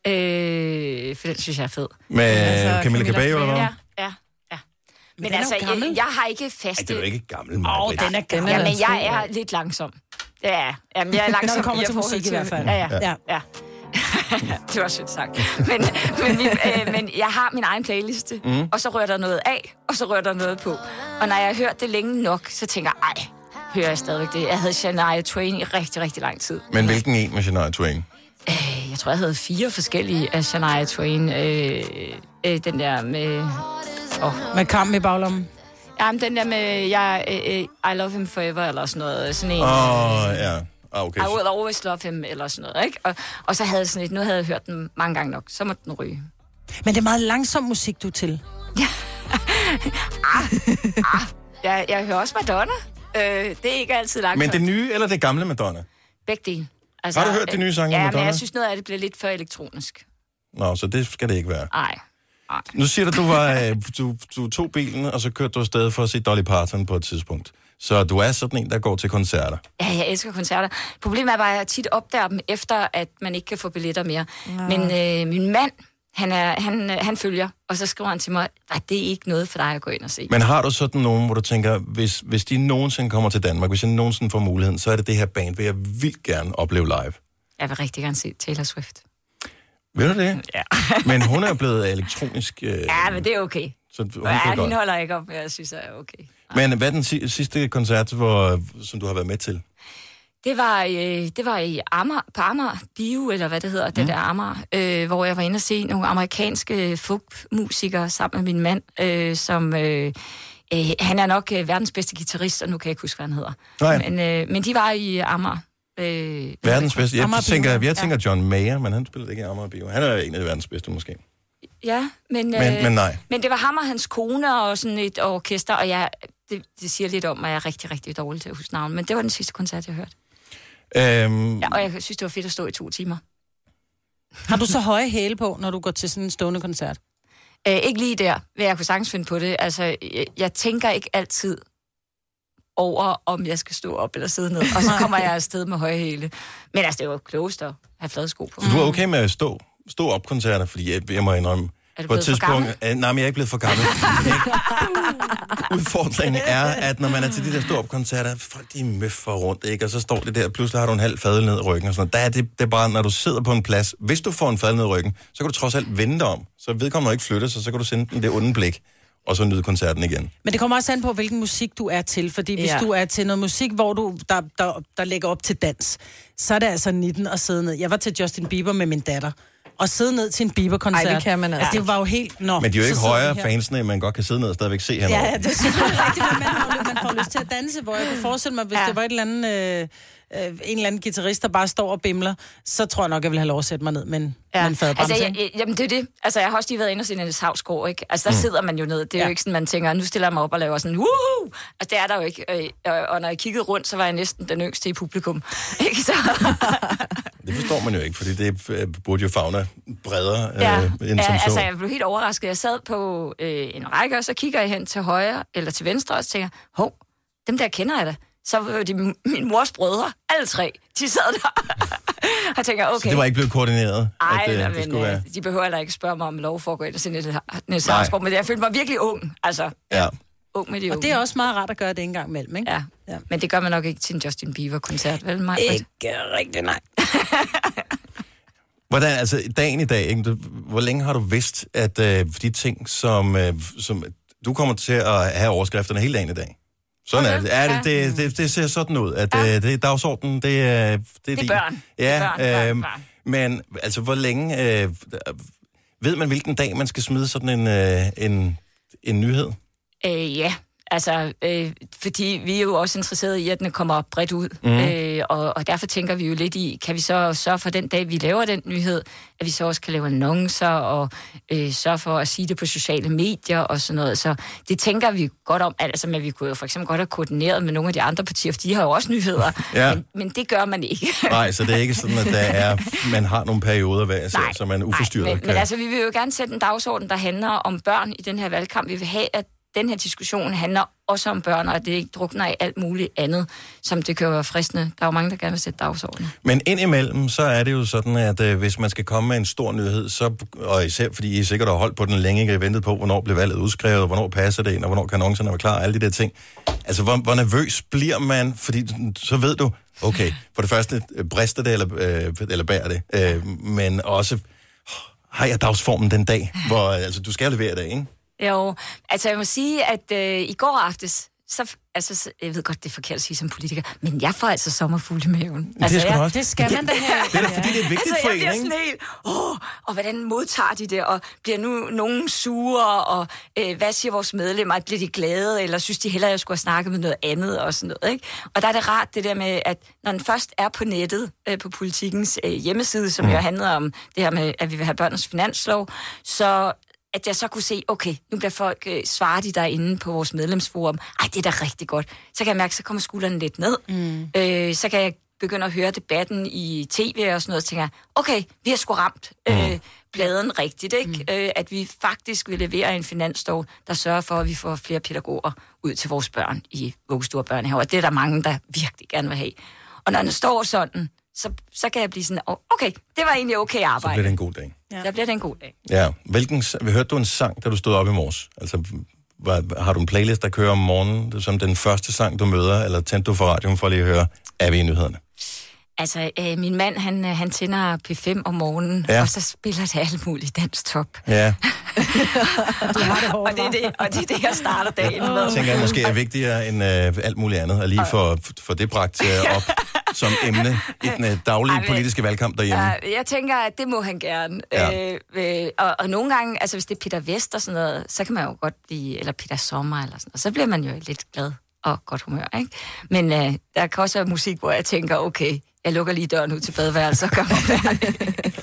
øh, for den synes jeg er fed. Med altså, Camilla Cabello, eller hvad? Ja, ja, ja. Men, er altså, jeg, jeg har ikke Ej, faste... det er jo ikke gammel, Åh, Maja. den er gammel. Ja, men jeg er lidt langsom. Ja, jamen, jeg er langsom. Når det kommer til musik i hvert fald. Ja, ja, Ja. ja. det var sødt sagt. Men, men, vi, øh, men jeg har min egen playliste, Mm. og så rører der noget af, og så rører der noget på. Og når jeg har hørt det længe nok, så tænker jeg, ej, hører jeg stadigvæk det. Jeg havde Shania Twain i rigtig, rigtig lang tid. Men hvilken en med Shania Twain? Øh, Jeg tror, jeg havde fire forskellige af Shania Twain. Øh, øh, den der med... Med kamp i baglommen. Jamen, den der med, jeg, øh, øh, I love him forever, eller sådan noget. Sådan en, Åh, oh, ja. Ah, okay. I will always love him, eller sådan noget, ikke? Og, og så havde jeg sådan et, nu havde jeg hørt den mange gange nok, så måtte den ryge. Men det er meget langsom musik, du er til. Jeg, jeg hører også Madonna. Øh, det er ikke altid langsomt. Men det nye eller det gamle Madonna? Begge dele. Har du hørt de nye sange ja, af Ja, Madonna? men jeg synes noget af det bliver lidt for elektronisk. Nå, så det skal det ikke være. Nej. Nu siger du, du, var, øh, du, du tog bilen, og så kørte du afsted for at se Dolly Parton på et tidspunkt. Så du er sådan en, der går til koncerter. Ja, jeg elsker koncerter. Problemet er bare, at jeg tit opdager dem efter, at man ikke kan få billetter mere. Men øh, min mand, han, er, han, øh, han følger, og så skriver han til mig, at det er ikke noget for dig at gå ind og se. Men har du sådan nogen, hvor du tænker, hvis, hvis de nogensinde kommer til Danmark, hvis jeg nogensinde får muligheden, så er det det her band, vil jeg vildt gerne opleve live. Jeg vil rigtig gerne se Taylor Swift. Ved du det? Ja. Men hun er jo blevet elektronisk, øh, Ja, men det er okay. så hun Ja, kan hende holder ikke op, jeg synes, er okay. Men hvad er den si- sidste koncert, hvor, som du har været med til? Det var, øh, det var i Amager, på Amager Bio, eller hvad det hedder, mm. det der Amager, øh, hvor jeg var inde og se nogle amerikanske folkmusikere sammen med min mand, øh, som... Øh, øh, han er nok øh, verdens bedste guitarist, og nu kan jeg ikke huske, hvad han hedder. Nej. Men, øh, men de var i Amager. Øh, Verdens bedste. Jeg Amager tænker, ja. jeg tænker John Mayer, men han spiller ikke i Amager Bio. Han er en af de verdens bedste, måske. Ja, men, Men- men nej. men det var ham og hans kone og sådan et orkester, og jeg, det, det siger lidt om, at jeg er rigtig, rigtig dårlig til at huske navn. Men det var den sidste koncert, jeg hørte. Øhm, Ja, og jeg synes, det var fedt at stå i to timer. Har du så høje hæle på, når du går til sådan en stående koncert? Øh, ikke lige der, vil jeg kunne sagtens finde på det. Altså, jeg, jeg tænker ikke altid over, om jeg skal stå op eller sidde ned. Og så kommer jeg afsted med høje hæle. Men altså, det er jo klogest at have flade sko på. Så du er okay med at stå, stå op koncerter, fordi jeg, jeg må indrømme, Er du på et for tidspunkt... gammel? Øh, nej, men jeg er ikke blevet for gammel. Udfordringen er, at når man er til de der stå op koncerter, folk de møffer rundt, ikke? Og så står det der, pludselig har du en halv fadel ned i ryggen og sådan noget. Der er det, det er bare, når du sidder på en plads, hvis du får en fadel ned i ryggen, så kan du trods alt vende dig om. Så vedkommende ikke flytte sig, så kan du sende den det onde blik, og så nyde koncerten igen. Men det kommer også an på, hvilken musik du er til. Fordi hvis Ja. du er til noget musik, hvor du, der, der, der lægger op til dans, så er det altså 19 at sidde ned. Jeg var til Justin Bieber med min datter. Og sidde ned til en Bieber-koncert. Ej, det kan man altså. Det var jo helt... Nå, Men de er jo ikke højere fansene, man godt kan sidde ned og stadigvæk se henover. Ja, ja, det er selvfølgelig rigtigt, men man, man får lyst til at danse, hvor jeg kunne forestille mig, hvis ja. det var et eller andet, øh, øh, en eller anden guitarist, der bare står og bimler, så tror jeg nok, jeg vil have lov at sætte mig ned, men, ja. men fadbremse, altså, jeg, jeg- jamen, det er det. Altså, jeg har også lige været inde og se Niels Havsgaard, ikke? Altså, der Mm. sidder man jo ned. Det er ja. jo ikke sådan, man tænker, nu stiller jeg mig op og laver sådan, woohoo! Altså, det er der jo ikke. Øh, Og, og når jeg kiggede rundt, så var jeg næsten den yngste i publikum. Ikke så? Det forstår man jo ikke, fordi det øh, burde jo fagne bredere Ja, øh, end som ja så. altså, jeg blev helt overrasket. Jeg sad på øh, en række, og så kigger jeg hen til højre eller til venstre, og så tænker, hov, dem der kender jeg da. Så var de min mors brødre, alle tre, de sad der. og jeg tænker, okay. Så det var ikke blevet koordineret, Ej, at øh, nej, det men skulle være... øh, de behøver heller ikke spørge mig om lov for at gå ind og se Niels Nej. Havsgaard, men jeg følte mig virkelig ung. Altså, Ja. ung med de Og unge. det er også meget rart at gøre det en gang imellem, ikke? Ja. ja. Men det gør man nok ikke til en Justin Bieber-koncert, vel, Maja? Ikke rigtigt, nej. Hvordan, altså dagen i dag, ikke? Du, hvor længe har du vidst, at øh, de ting, som, øh, som du kommer til at have overskrifterne hele dagen i dag? Sådan er det. Ja, det, det, det, det ser sådan ud, at ja. øh, det er dagsordenen, det er... Det, Det er din. børn. Ja, Det er børn, børn, øhm, børn. men altså, hvor længe... Øh, ved man, hvilken dag man skal smide sådan en, øh, en, en nyhed? Øh, ja, altså, øh, fordi vi er jo også interesserede i, at den kommer bredt ud. Mm. Øh, og, og derfor tænker vi jo lidt i, kan vi så sørge for den dag, vi laver den nyhed, at vi så også kan lave annoncer og øh, sørge for at sige det på sociale medier og sådan noget. Så det tænker vi godt om. Altså, men vi kunne jo for eksempel godt have koordineret med nogle af de andre partier, for de har jo også nyheder. Ja. Men, men det gør man ikke. Nej, så det er ikke sådan, at der er, man har nogle perioder, hver især, Nej, så man uforstyrret men, kan... men altså, vi vil jo gerne sætte en dagsorden, der handler om børn i den her valgkamp. Vi vil have, at den her diskussion handler også om børn, og det ikke drukner i alt muligt andet, som det kan være fristende. Der er jo mange, der gerne vil sætte dagsordenen. Men indimellem, så er det jo sådan, at øh, hvis man skal komme med en stor nyhed, så, og især fordi I sikkert har holdt på den længe, ikke har ventet på, hvornår bliver valget udskrevet, hvornår passer det ind, og hvornår kan annoncerne være klar, alle de der ting. Altså, hvor, hvor nervøs bliver man? Fordi så ved du, okay, for det første, øh, brister det eller, øh, eller bærer det, øh, men også, har jeg dagsformen den dag, hvor øh, altså, du skal levere det, ikke? Jo, altså jeg må sige, at øh, i går aftes, så, altså, så- jeg ved godt, det er forkert at sige som politiker, men jeg får altså sommerfugle i maven. det altså, skal du jeg, også. Det skal man da have. Det er da fordi, det er vigtigt altså, for en, ikke? sådan helt, åh, og hvordan modtager de det, og bliver nu nogen sure, og øh, hvad siger vores medlemmer, bliver de glade, eller synes de hellere, at jeg skulle have snakket med noget andet, og sådan noget, ikke? Og der er det rart, det der med, at når den først er på nettet, øh, på politikens øh, hjemmeside, som Mm. jo handler om det her med, at vi vil have børnens finanslov, så at jeg så kunne se, okay, nu bliver folk, øh, svarer de derinde på vores medlemsforum, ej, det er da rigtig godt. Så kan jeg mærke, så kommer skuldrene lidt ned. Mm. Øh, så kan jeg begynde at høre debatten i tv og sådan noget, så tænker okay, vi har sgu ramt øh, bladen rigtigt, ikke? Mm. Øh, at vi faktisk vil levere en finanslov, der sørger for, at vi får flere pædagoger ud til vores børn i vuggestuer og børnehaver. Det er der mange, der virkelig gerne vil have. Og når den står sådan, så, så kan jeg blive sådan, "Åh, okay, det var egentlig okay Så arbejde. bliver det en god dag. Ja. Så bliver det en god dag. Ja. Hvilken, vi hørte du en sang, da du stod op i morges? Altså, var, har du en playlist, der kører om morgenen, det som den første sang, du møder, eller tændte du for radioen for lige at høre, er vi i nyhederne? Altså, øh, min mand, han, øh, han tænder P5 om morgenen, Ja. og så spiller det alt muligt dansk top. Ja, det og, det er det, og det er det, jeg starter dagen med. jeg tænker jeg måske er vigtigere end øh, alt muligt andet, at lige få for det bragt øh, op som emne i den øh, daglige Ej, politiske valgkamp derhjemme. Ja, jeg tænker, at det må han gerne. Ja. Øh, øh, og, og nogle gange, altså hvis det er Peter Vest og sådan noget, så kan man jo godt blive, eller Peter Sommer eller sådan noget, så bliver man jo lidt glad og godt humør, ikke? Men øh, der kan også være musik, hvor jeg tænker, okay, jeg lukker lige døren ud til badeværelset og gør mig færdig.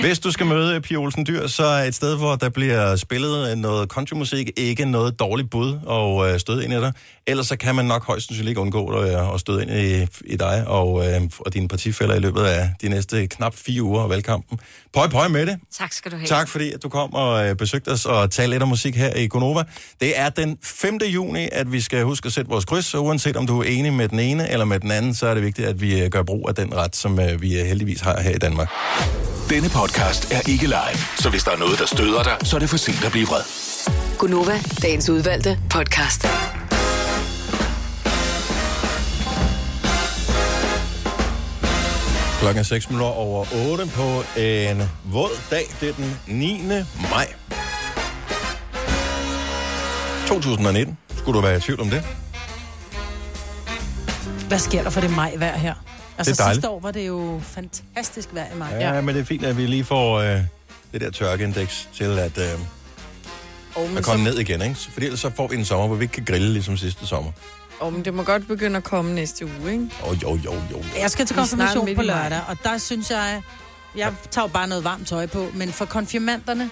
Hvis du skal møde Pia Olsen Dyr, så er et sted, hvor der bliver spillet noget countrymusik, ikke noget dårligt bud og øh, støde ind i dig. Ellers så kan man nok højst sandsynligt ikke undgå øh, at støde ind i, i dig og, øh, og dine partifælder i løbet af de næste knap fire uger af valgkampen. Pøj, pøj med det. tak skal du have. Tak fordi, at du kom og øh, besøgte os og talte lidt om musik her i Gonova. Det er den 5. juni, at vi skal huske at sætte vores kryds, så uanset om du er enig med den ene eller med den anden, så er det vigtigt, at vi øh, gør brug af den ret, som øh, vi øh, heldigvis har her i Danmark. Denne podcast er ikke live, så hvis der er noget, der støder dig, så er det for sent at blive vred. Gunova, dagens udvalgte podcast. Klokken er 6 minutter over 8 på en våd dag. Det er den 9. maj. 2019. Skulle du være i tvivl om det? Hvad sker der for det maj vejr her? Altså Det er dejligt. sidste år var det jo fantastisk vejr i maj. Ja, ja. men det er fint, at vi lige får øh, det der tørkeindeks til at, øh, Oh, at komme så, ned igen. Ikke? Fordi ellers så får vi en sommer, hvor vi ikke kan grille ligesom sidste sommer. oh, men det må godt begynde at komme næste uge, ikke? Åh, oh, jo, jo, jo. Jeg skal til konfirmation på lørdag, og der synes jeg, jeg tager jo bare noget varmt tøj på, men for konfirmanderne,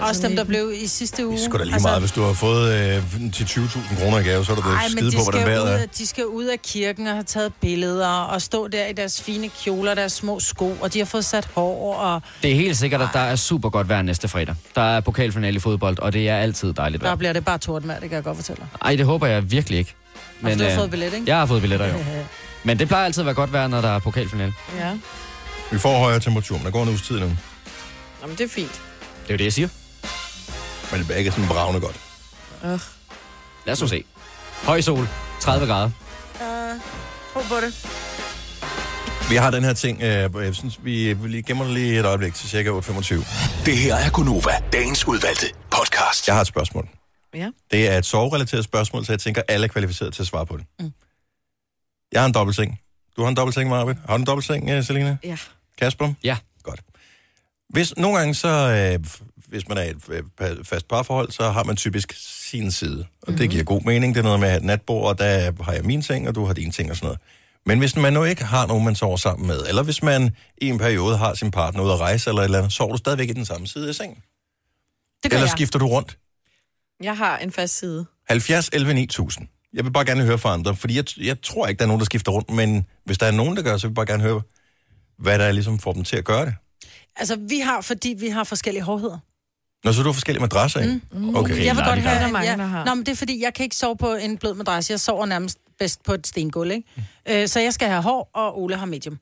også dem, der blev i sidste uge. Det er sgu da lige altså, meget, hvis du har fået øh, til 20.000 kroner i gave, så er du da Ej, skide de på, hvordan skal, vejret er. de skal ud af kirken og have taget billeder og stå der i deres fine kjoler, deres små sko, og de har fået sat hår og Det er helt sikkert, at der er super godt vejr næste fredag. Der er pokalfinale i fodbold, og det er altid dejligt der vejr. bliver det bare tordenvejr, det kan jeg godt fortælle dig. Ej, det håber jeg virkelig ikke. Men, du har øh, fået billet, ikke? Jeg har fået billetter, jo. Men det plejer altid at være godt vejr, når der er pokalfinale. Ja. Vi får højere temperatur, men der går en uges tid nu. Jamen, det er fint. Det er jo det, jeg siger. Men det bliver ikke sådan bravende godt. Uh. Lad os nu se. Høj sol, 30 grader. Uh, tro på det. Vi har den her ting, øh, jeg synes, vi, vi lige gemmer det lige et øjeblik til cirka 8.25. Det her er Gunova, dagens udvalgte podcast. Jeg har et spørgsmål. Ja. Det er et soverelateret spørgsmål, så jeg tænker, alle er kvalificeret til at svare på det. Mm. Jeg har en dobbeltseng. Du har en dobbeltseng, Marvind. Har du en dobbeltseng, øh, Selina? Ja. Kasper? Ja. Hvis nogle gange så, øh, hvis man er i et øh, fast parforhold, så har man typisk sin side. Og mm-hmm. det giver god mening. Det er noget med at have et natbord, og der har jeg min ting, og du har din ting og sådan noget. Men hvis man nu ikke har nogen, man sover sammen med, eller hvis man i en periode har sin partner ude at rejse eller et eller andet, sover du stadigvæk i den samme side af sengen? Det gør Eller jeg. skifter du rundt? Jeg har en fast side. 70 11 9000. Jeg vil bare gerne høre fra andre, fordi jeg, jeg tror ikke, der er nogen, der skifter rundt, men hvis der er nogen, der gør, så vil jeg bare gerne høre, hvad der ligesom får dem til at gøre det. Altså, vi har, fordi vi har forskellige hårdheder. Når så er du har forskellige madrasser i? Mm. Okay. jeg vil godt det have, er der mange, ja. der har. Nå, men det er fordi, jeg kan ikke sove på en blød madras. Jeg sover nærmest bedst på et stengulv, ikke? Mm. Øh, så jeg skal have hår, og Ole har medium.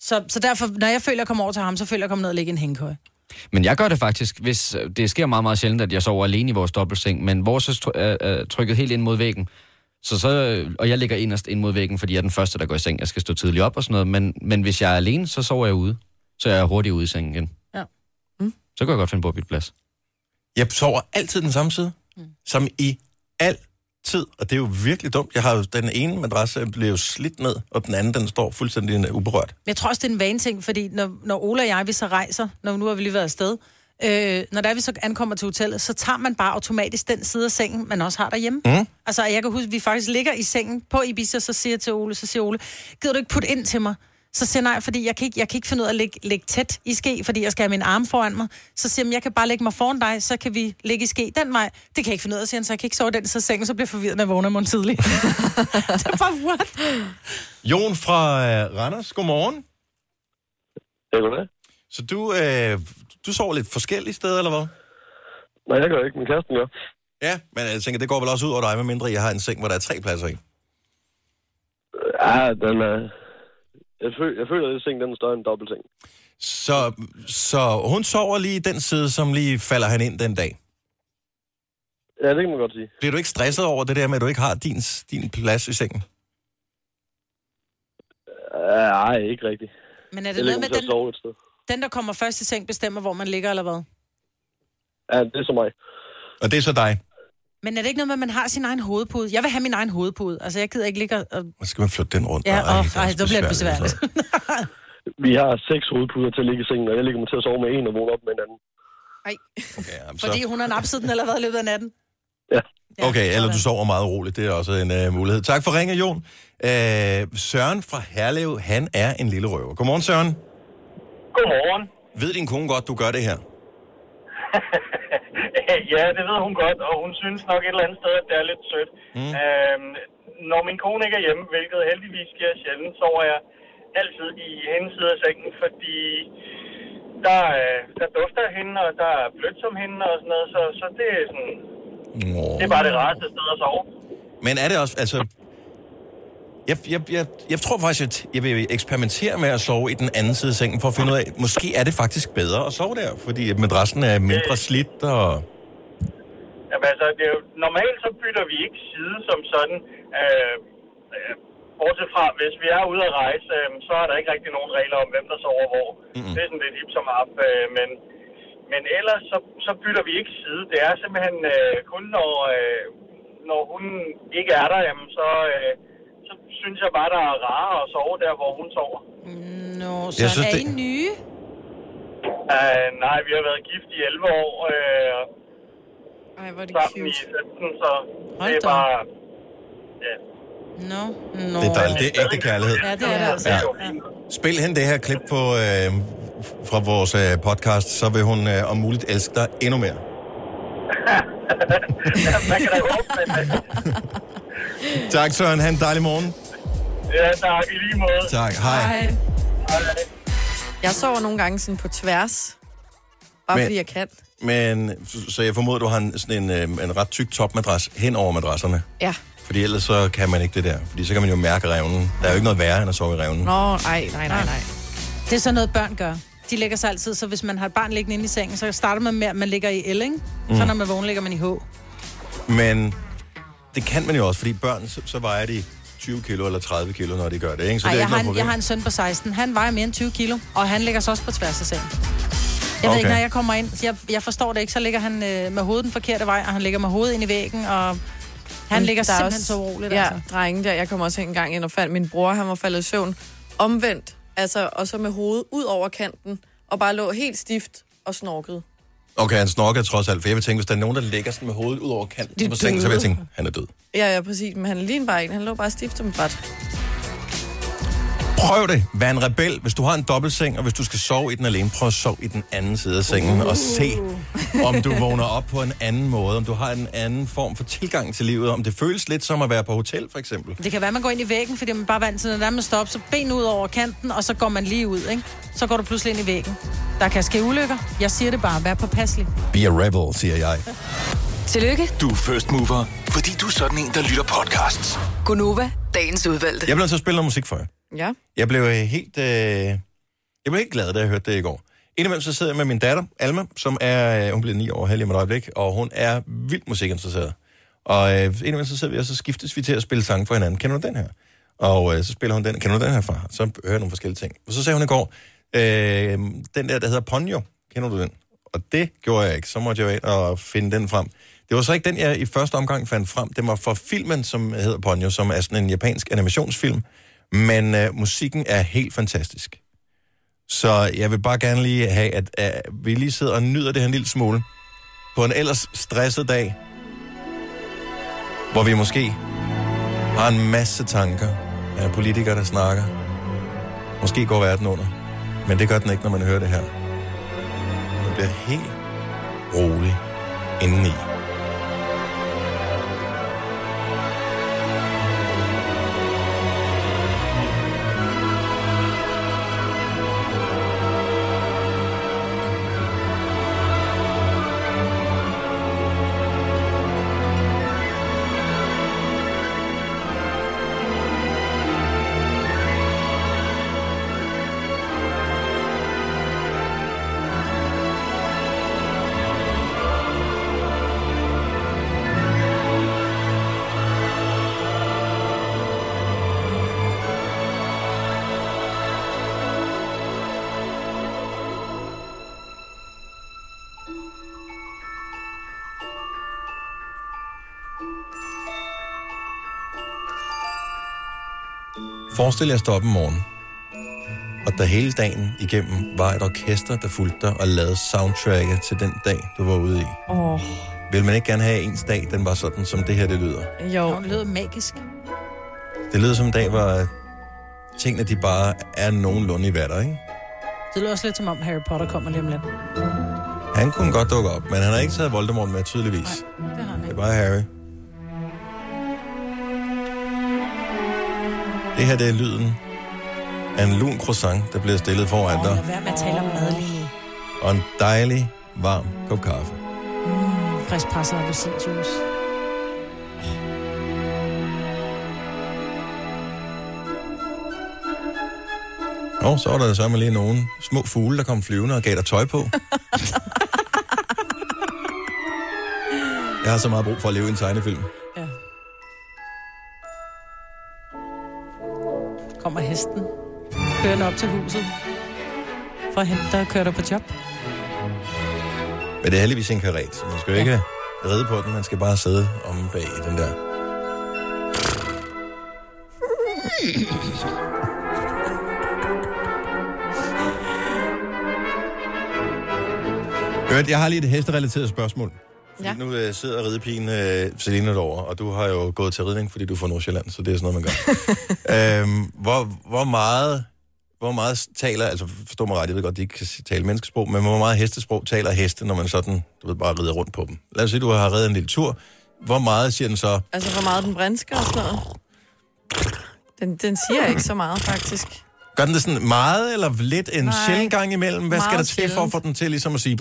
Så, så derfor, når jeg føler, at jeg kommer over til ham, så føler jeg, at jeg kommer ned og ligge i en hængekøj. Men jeg gør det faktisk, hvis øh, det sker meget, meget sjældent, at jeg sover alene i vores dobbeltseng, men vores er er, er trykket helt ind mod væggen. Så så, øh, og jeg ligger inderst ind mod væggen, fordi jeg er den første, der går i seng. Jeg skal stå tidligt op og sådan noget, men, men hvis jeg er alene, så sover jeg ude. Så jeg er hurtigt ude i sengen igen. Ja. Mm. Så kan jeg godt finde på at bytte plads. Jeg sover altid den samme side, mm. som i al tid, og det er jo virkelig dumt. Jeg har jo, den ene madras blevet slidt ned, og den anden, den står fuldstændig uberørt. Men jeg tror også, det er en vane ting, fordi når, når Ola og jeg, vi så rejser, når nu har vi lige været afsted, øh, når der vi så ankommer til hotellet, så tager man bare automatisk den side af sengen, man også har derhjemme. Mm. Altså, jeg kan huske, at vi faktisk ligger i sengen på Ibiza, så siger jeg til Ole, så siger Ole, gider du ikke putte ind til mig? Så siger jeg nej, fordi jeg kan ikke, jeg kan ikke finde ud af at ligge, ligge tæt i ske, fordi jeg skal have min arm foran mig. Så siger jeg, jeg kan bare lægge mig foran dig, så kan vi ligge i ske den vej. Det kan jeg ikke finde ud af, siger han, så jeg kan ikke sove den så sengen, så bliver jeg forvirret, når jeg vågner morgen tidlig. det er bare, what? Jon fra øh, Randers, godmorgen. Ja, goddag. Så du, øh, du sover lidt forskellige steder, eller hvad? Nej, jeg gør ikke. Min kæreste gør. Ja, men jeg tænker, det går vel også ud over dig, medmindre jeg har en seng, hvor der er tre pladser i. Ja, den er... Jeg, føl, jeg føler, at seng den er større end dobbeltseng. Så, så hun sover lige i den side, som lige falder han ind den dag. Ja, det kan man godt sige. Bliver du ikke stresset over det der med, at du ikke har din, din plads i sengen? Ja, Nej, ikke rigtigt. Men er det jeg noget med den- sted. Den, der kommer først i seng, bestemmer, hvor man ligger, eller hvad? Ja, det er så mig. Og det er så dig. Men er det ikke noget med, at man har sin egen hovedpude? Jeg vil have min egen hovedpude. Altså, jeg gider ikke ligge og... og- Så skal man flytte den rundt. Ja, Ej, og, det ej, også så bliver det besværligt, besværligt. Vi har seks hovedpuder til at ligge i sengen, og jeg ligger mig til at sove med en og vågne op med en anden. Ej. Okay, jamen, Fordi hun har napset den, eller hvad, i løbet af natten? Okay, eller du sover meget roligt. Det er også en uh, mulighed. Tak for ringen, Jon. Uh, Søren fra Herlev, han er en lille røver. Godmorgen, Søren. Godmorgen. Ved din kone godt, du gør det her? ja, det ved hun godt, og hun synes nok et eller andet sted, at det er lidt sødt. Mm. Øhm, når min kone ikke er hjemme, hvilket heldigvis sker sjældent, sover jeg altid i hendes side af sengen, fordi der, øh, der dufter af hende, og der er blødt som hende og sådan noget, så, så det er sådan... Oh. Det er bare det rareste sted at sove. Men er det også, altså... Jeg, jeg, jeg, jeg tror faktisk, at jeg vil eksperimentere med at sove i den anden side af sengen, for at finde ud af, måske er det faktisk bedre at sove der, fordi madrassen er mindre slidt, og... Jamen, altså, det er jo, normalt så bytter vi ikke side som sådan. Øh, øh, bortset fra, hvis vi er ude at rejse, øh, så er der ikke rigtig nogen regler om, hvem der sover hvor. Mm-hmm. Det er sådan lidt hip som op. Øh, men, men ellers så, så bytter vi ikke side. Det er simpelthen øh, kun, når, øh, når hun ikke er der, jamen, så, øh, så synes jeg bare, der er rarere at sove der, hvor hun sover. Nå, så Jeg synes, er det- I nye? Uh, nej, vi har været gift i 11 år. Øh, Ej, hvor er det sammen i 15, så Hold det er da. bare... Ja. Nå, nå. Det er dejligt. Det er ægte kærlighed. Ja, det er det altså. Ja. Spil hende det her klip på, øh, fra vores øh, podcast, så vil hun øh, om muligt elske dig endnu mere. Man kan da håbe, men... Tak, Søren. Ha' en dejlig morgen. Ja, tak. I lige måde. Tak. Hej. Hej. Jeg sover nogle gange sådan på tværs. Bare Men- fordi jeg kan. Men, så- så jeg formoder, du har en, sådan en, øh, en ret tyk topmadras hen over madrasserne. Ja. Fordi ellers så kan man ikke det der. Fordi så kan man jo mærke revnen. Der er jo ikke noget værre, end at sove i revnen. Nå, nej, nej, nej, nej. Det er sådan noget, børn gør. De lægger sig altid, så hvis man har et barn liggende inde i sengen, så starter man med, at man ligger i L, ikke? Så Mm. når man vågner, ligger man i H. Men det kan man jo også, fordi børn, så, så vejer de 20 kilo eller 30 kilo, når de gør det, ikke? Så Ej, det er jeg, ikke har en, jeg har en søn på 16. Han vejer mere end 20 kilo, og han ligger så også på tværs af sengen. Jeg ved Okay. ikke, når jeg kommer ind, jeg, jeg forstår det ikke, så ligger han øh, med hovedet den forkerte vej, og han ligger med hovedet ind i væggen, og han ligger der er simpelthen også- så uroligt. Ja, Altså. drengen der. Jeg kom også en gang ind og fandt min bror, han var faldet i søvn. Omvendt, altså, og så med hovedet ud over kanten, og bare lå helt stift og snorkede. Okay, han snorker trods alt, for jeg vil tænke, hvis der er nogen, der ligger sådan med hovedet ud over kanten på sengen, så vil jeg tænke, han er død. Ja, ja, præcis. Men han lignede bare en. Han lå bare stift som et bræt. Prøv det. Vær en rebel. Hvis du har en dobbeltseng, og hvis du skal sove i den alene, prøv at sove i den anden side af sengen, og se, om du vågner op på en anden måde, om du har en anden form for tilgang til livet, om det føles lidt som at være på hotel, for eksempel. Det kan være, at man går ind i væggen, fordi man bare er vant til, når der man står op, så ben ud over kanten, og så går man lige ud, ikke? Så går du pludselig ind i væggen. Der kan ske ulykker. Jeg siger det bare. Vær påpasselig. Be a rebel, siger jeg. Tillykke, Du er first mover, fordi du er sådan en, der lytter podcasts. Gunova, dagens udvalgte. Jeg bliver at spille noget musik for jer. Ja. Jeg blev øh, helt, øh, jeg blev helt glad, da jeg hørte det i går. Indimellem så sidder jeg med min datter, Alma, som er, øh, hun bliver 9 år her lige om et øjeblik, og hun er vildt musikinteresseret. Og øh, indimellem så sidder vi, og så skiftes vi til at spille sange for hinanden. Kender du den her? Og øh, så spiller hun den. Kender du den her fra? Så hører jeg nogle forskellige ting. Og så sagde hun i går, øh, den der, der hedder Ponyo. Kender du den? Og det gjorde jeg ikke. Så måtte jeg jo ind og finde den frem. Det var så ikke den, jeg i første omgang fandt frem. Det var fra filmen, som hedder Ponyo, som er sådan en japansk animationsfilm. Men øh, musikken er helt fantastisk. Så jeg vil bare gerne lige have, at, øh, vi lige sidder og nyder det her en lille smule. På en ellers stresset dag, hvor vi måske har en masse tanker af politikere, der snakker. Måske går verden under. Men det gør den ikke, når man hører det her. Man bliver helt rolig indeni. Forestil jer at stå op om morgenen, og der hele dagen igennem var et orkester, der fulgte dig og lavede soundtracket til den dag, du var ude i. Åh, oh, Vil man ikke gerne have, at ens dag, den var sådan, som det her, det lyder? jo. Det lyder magisk. Det lyder som en dag, hvor tingene, de bare er nogenlunde i vatter, ikke? Det lyder også lidt som om Harry Potter kommer lige om lidt. Han kunne godt dukke op, men han har ikke taget Voldemort med, tydeligvis. Det har han Det ikke. er bare Harry. Det her, det er lyden af en lun croissant, der bliver stillet foran Åh, dig, lad være med at tale om mad lige og en dejlig, varm kop kaffe. Mm, frisk presset appelsinjuice. Og så var der så med lige nogle små fugle, der kom flyvende og gav dig tøj på. Jeg har så meget brug for at leve i en tegnefilm. Hesten. Kører den op til huset. For at hente dig og køre dig på job. Men det er heldigvis en karet, så man skal jo ikke ride på den, man skal bare sidde om bag i den der. Hørt, jeg har lige et hesterelateret spørgsmål. Fordi Ja. nu øh, sidder ridepigen øh, Selina derovre, og du har jo gået til ridning, fordi du er fra Nordsjælland, så det er sådan noget, man gør. øhm, hvor, hvor meget hvor meget taler, altså forstå mig ret, jeg ved godt, de ikke kan tale menneskesprog, men hvor meget hestesprog taler heste, når man sådan, du ved, bare rider rundt på dem? Lad os sige, du har reddet en lille tur. Hvor meget siger den så? Altså, hvor meget den brinsker og sådan noget. Den, den siger ikke så meget, faktisk. Gør den det sådan meget eller lidt en Nej, sjældent gang imellem? Hvad skal der til for at få den til ligesom at sige...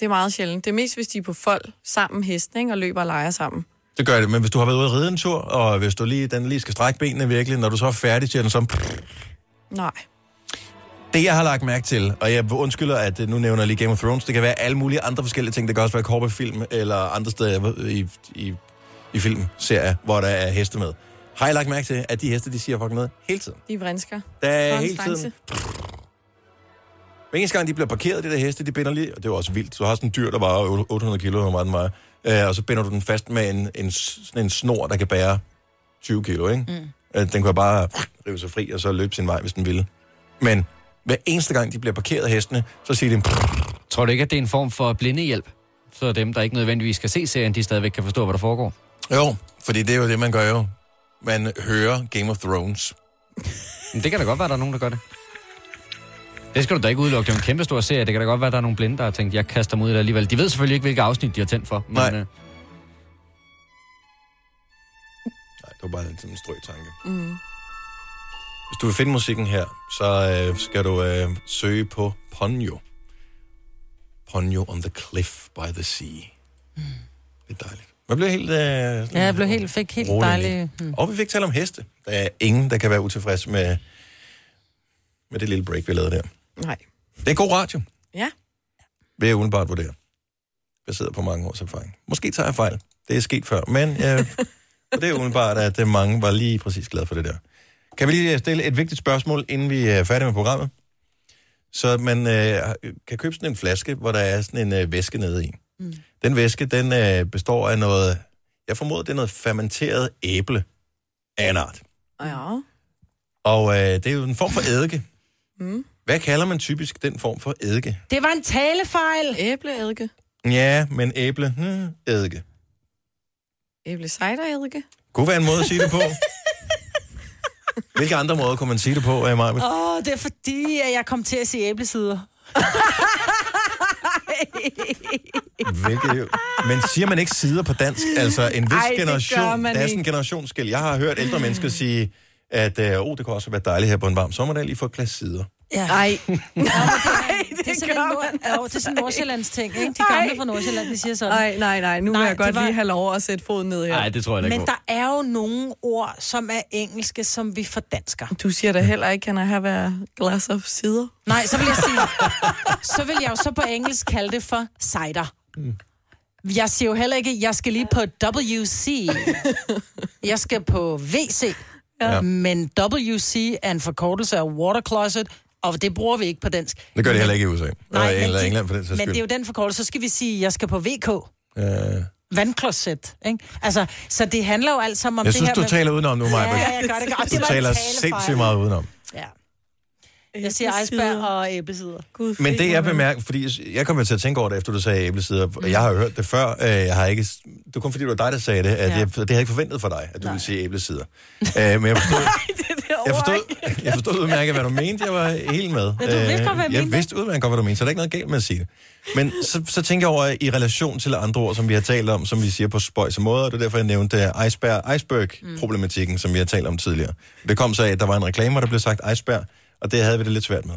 Det er meget sjældent. Det er mest, hvis de er på fold sammen hesten, ikke? og løber og leger sammen. Det gør det, men hvis du har været ude at ride en tur, og hvis du lige, den lige skal strække benene virkelig, når du så er færdig, siger den så... Nej. Det, jeg har lagt mærke til, og jeg undskylder, at øh, nu nævner jeg lige Game of Thrones, det kan være alle mulige andre forskellige ting. Det kan også være korpefilm eller andre steder i, i, i filmserier, hvor der er heste med. Har jeg lagt mærke til, at de heste, de siger fucking noget hele tiden? De vrinsker. Der er hele tiden... Hver eneste gang, de bliver parkeret, de der heste, de binder lige... Og det er jo også vildt. Du har sådan en dyr, der vejer 800 kilo, hvor meget den vejer. Øh, og så binder du den fast med en, en, sådan en snor, der kan bære 20 kilo, ikke? Mm. Den kan jo bare rive sig fri, og så løbe sin vej, hvis den ville. Men hver eneste gang, de bliver parkeret hestene, så siger de... Tror du ikke, at det er en form for blindehjælp? Så dem, der ikke nødvendigvis skal se serien, de stadigvæk kan forstå, hvad der foregår. Jo, fordi det er jo det, man gør jo. Man hører Game of Thrones. Men det kan da godt være, der er nogen, der gør det. Det skal du da ikke udelukke. Det er en kæmpe stor serie. Det kan da godt være, at der er nogle blinde, der har tænkt, jeg kaster mig ud i det alligevel. De ved selvfølgelig ikke, hvilke afsnit de har tændt for. Men, Nej. Øh, Nej, det var bare sådan en strøg tanke. Mm. Hvis du vil finde musikken her, så øh, skal du øh, søge på Ponyo. Ponyo on the cliff by the sea. Mm. Det er dejligt. Man bliver helt... Øh, sådan Ja, jeg blev helt, fik helt rolig dejlig... Hmm. Og vi fik talt om heste. Der er ingen, der kan være utilfreds med, med det lille break, vi lavede der. Nej. Det er god radio, Ja. vil jeg umiddelbart vurdere. Baseret på mange års erfaring. Måske tager jeg fejl. Det er sket før, men øh, det er umiddelbart, at øh, mange var lige præcis glade for det der. Kan vi lige stille et vigtigt spørgsmål, inden vi er færdige med programmet? Så man øh, kan købe sådan en flaske, hvor der er sådan en øh, væske nede i. Mm. Den væske, den øh, består af noget, jeg formoder, det er noget fermenteret æble af en art. Ja. Og øh, det er jo en form for eddike. Mm. Hvad kalder man typisk den form for eddike? Det var en talefejl. Æbleeddike. Ja, men æble, hmm, eddike. Æble cider Kunne være en måde at sige det på. Hvilke andre måder kunne man sige det på, uh, Maja? Åh, oh, det er fordi, at jeg kom til at sige æblesider. Hvilke, men siger man ikke sider på dansk? Altså en vis Ej, generation, man der er sådan en ikke. generationsskil. Jeg har hørt ældre mennesker sige, at øh, oh, det kunne også være dejligt her på en varm sommerdag lige få et glas sider. Ja. Ej. det, er, det, er sådan en nord, jo, det er sådan en Nordsjællands ting, ikke? De gamle fra Nordsjælland, de siger sådan. Nej, nej, nej. Nu nej, vil jeg godt var- lige have lov at sætte foden ned her. Nej, det tror jeg ikke Men på. der er jo nogle ord, som er engelske, som vi fordansker. Du siger da heller ikke, kan I have a glass of cider? Nej, så vil jeg sige, så vil jeg jo så på engelsk kalde det for cider. Jeg siger jo heller ikke, jeg skal lige på WC. Jeg skal på WC. Ja. Men WC er en forkortelse af water closet, og det bruger vi ikke på dansk. Det gør de heller ikke i USA. Nej, eller men, England for den men det er jo den forkortelse. Så skal vi sige, jeg skal på VK. Øh, Vandkloset, ikke? Altså, så det handler jo alt sammen om jeg det synes, her du med... taler udenom nu, Maja. Ja, jeg gør det godt. Du Det en taler sindssygt meget udenom. Ja. Jeg siger iceberg og æblesider. Gud, Men det jeg bemærker, fordi jeg kommer til at tænke over det, efter du sagde æblesider. Mm. Jeg har jo hørt det før. øh, Jeg har ikke, det var kun fordi, det var dig, der sagde det. At Ja. jeg, det har jeg ikke forventet for dig, at du ville sige æblesider. øh, men jeg forstod, jeg forstod, jeg forstod udmærket, hvad du mente. Jeg var helt med. Ja, du vidste godt, hvad jeg jeg mente. vidste udmærket godt, hvad du mente, så der er ikke noget galt med at sige det. Men så, så tænker jeg over i relation til andre ord, som vi har talt om, som vi siger på spøjs og måder, og det er derfor, jeg nævnte iceberg, iceberg-problematikken, som vi har talt om tidligere. Det kom så af, at der var en reklame, hvor der blev sagt iceberg, og det havde vi det lidt svært med,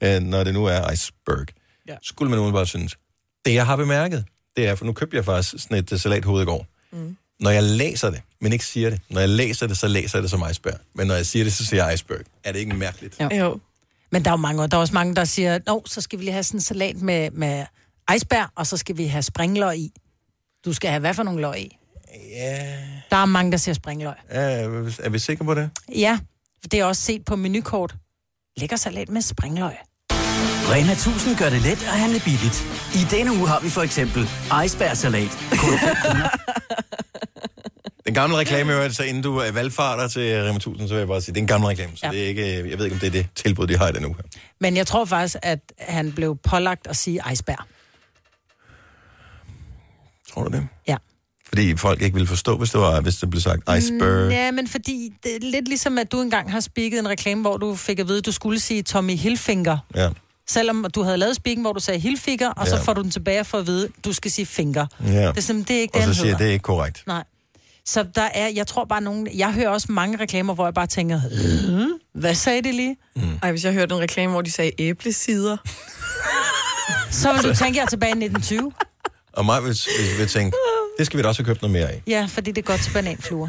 Ja. øh, når det nu er iceberg. Ja. Skulle man umiddelbart synes. Det, jeg har bemærket, det er, for nu købte jeg faktisk sådan et uh, salathoved i går. Mm. Når jeg læser det, men ikke siger det, når jeg læser det, så læser jeg det som iceberg. Men når jeg siger det, så siger jeg iceberg. Er det ikke mærkeligt? Jo. jo. Men der er jo mange, der er også mange, der siger, Nå, så skal vi lige have sådan en salat med, med iceberg, og så skal vi have springløg i. Du skal have hvad for nogle løg i? Ja. Der er mange, der siger springløg. Er, er vi sikre på det? Ja, det er også set på menukort. Lækker salat med springløg. Rema 1000 gør det let at handle billigt. I denne uge har vi for eksempel icebergsalat. Kun 5 kroner. Den gamle reklame, jo, altså inden du er valgfarter til Rema 1000, så vil jeg bare sige, det er en gammel reklame, så Ja. det er ikke, jeg ved ikke, om det er det tilbud, de har i den uge. Men jeg tror faktisk, at han blev pålagt at sige iceberg. Tror du det? Ja. Fordi folk ikke ville forstå, hvis det, var, hvis det blev sagt iceberg. Mm, Ja, men fordi det er lidt ligesom, at du engang har spikket en reklame, hvor du fik at vide, at du skulle sige Tommy Hilfinger. Ja. Selvom du havde lavet spikken, hvor du sagde Hilfiger, og så Ja. får du den tilbage for at vide, at du skal sige finger. Ja. Det er simpelthen det er ikke Og det, så han siger jeg, det er ikke korrekt. Nej. Så der er, jeg tror bare nogen, jeg hører også mange reklamer, hvor jeg bare tænker, "Øh, hvad sagde det lige? Ej, hvis jeg hørte en reklame, hvor de sagde æblesider. Så vil du tænke, jeg er tilbage i 1920. Og mig vil, vil, vil tænke, det skal vi da også have købt noget mere af. Ja, fordi det er godt til bananfluer.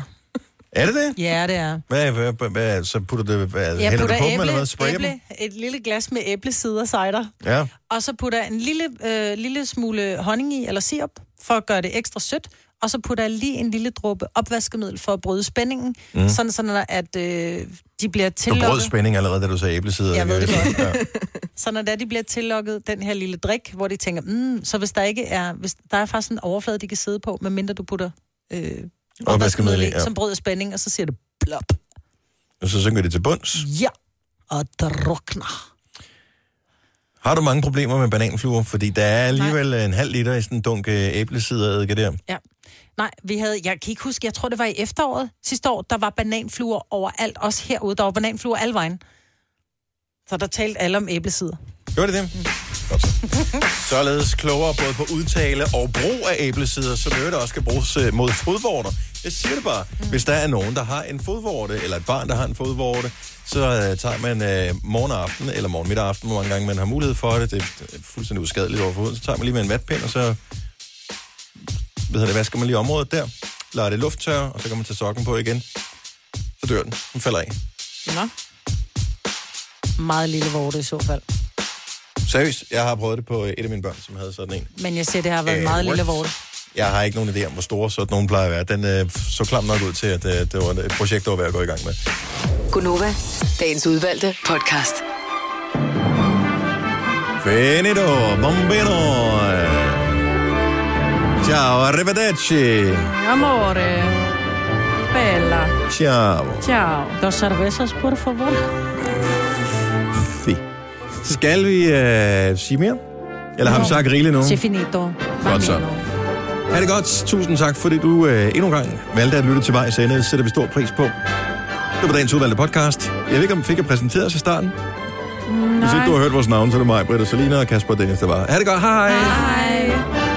Er det det? Ja, det er. Hvad, hvad, hvad, hvad så putter det, hvad, Jeg hælder du putter på dem, eller hvad? æble, dem? æble, et lille glas med æblesider cider, Ja. og så putter jeg en lille, øh, lille smule honning i, eller sirup, for at gøre det ekstra sødt, og så putter jeg lige en lille dråbe opvaskemiddel for at bryde spændingen, Mm. sådan, sådan at øh, de bliver Du tillukket. brød spænding allerede, da du sagde æblesider. Jeg ved det godt. Ja. Så når de bliver tillukket den her lille drik, hvor de tænker, mm, så hvis der ikke er, hvis der er faktisk en overflade, de kan sidde på, medmindre du putter øh, opvaskemiddel ja. som bryder spænding, og så siger det blop. Og så synker det til bunds. Ja, og drukner. Har du mange problemer med bananfluer? Fordi der er alligevel Nej. en halv liter i sådan en dunk øh, æblesideredike der. Ja. Nej, vi havde, jeg kan ikke huske, jeg tror det var i efteråret sidste år, der var bananfluer overalt, også herude, der var bananfluer alle vejen. Så der talte alle om æblesider. Gjorde det det? Godt så. Således klogere både på udtale og brug af æblesider, som øvrigt også skal bruges øh, mod fodvorter. Jeg siger det bare. Mm. Hvis der er nogen, der har en fodvorte, eller et barn, der har en fodvorte, så øh, tager man øh, morgen og aften, eller morgen midt og aften, hvor mange gange man har mulighed for det. Det er fuldstændig uskadeligt overfor huden. Så tager man lige med en vatpind, og så hvad hedder det, vasker man lige området der, lader det lufttørre, og så kan man tage sokken på igen. Så dør den. Den falder af. Nå. Meget lille vorte i så fald. Seriøst, jeg har prøvet det på øh, et af mine børn, som havde sådan en. Men jeg siger, det har været en Øh, meget lille what? vorte. Jeg har ikke nogen idé om, hvor store sådan nogen plejer at være. Den øh, så klam nok ud til, at øh, det var et projekt, der var værd at gå i gang med. Gunova, dagens udvalgte podcast. Finito, bombino. Ciao, arrivederci. Amore. Bella. Ciao. Ciao. Dos cervezas, por favor. Fi. Skal vi øh, sige mere? Eller har vi sagt rigeligt nu? Se finito. Godt så. Ha' det godt. Tusind tak, fordi du øh, endnu en gang valgte at lytte til vejs ende. Det sætter vi stor pris på. Det var dagens udvalgte podcast. Jeg ved ikke, om vi fik jeg præsenteret os i starten. Hvis ikke du har hørt vores navn, så er det mig, Britta Salina og Kasper Dennis, der var. Ha' det godt. Hej. Hej.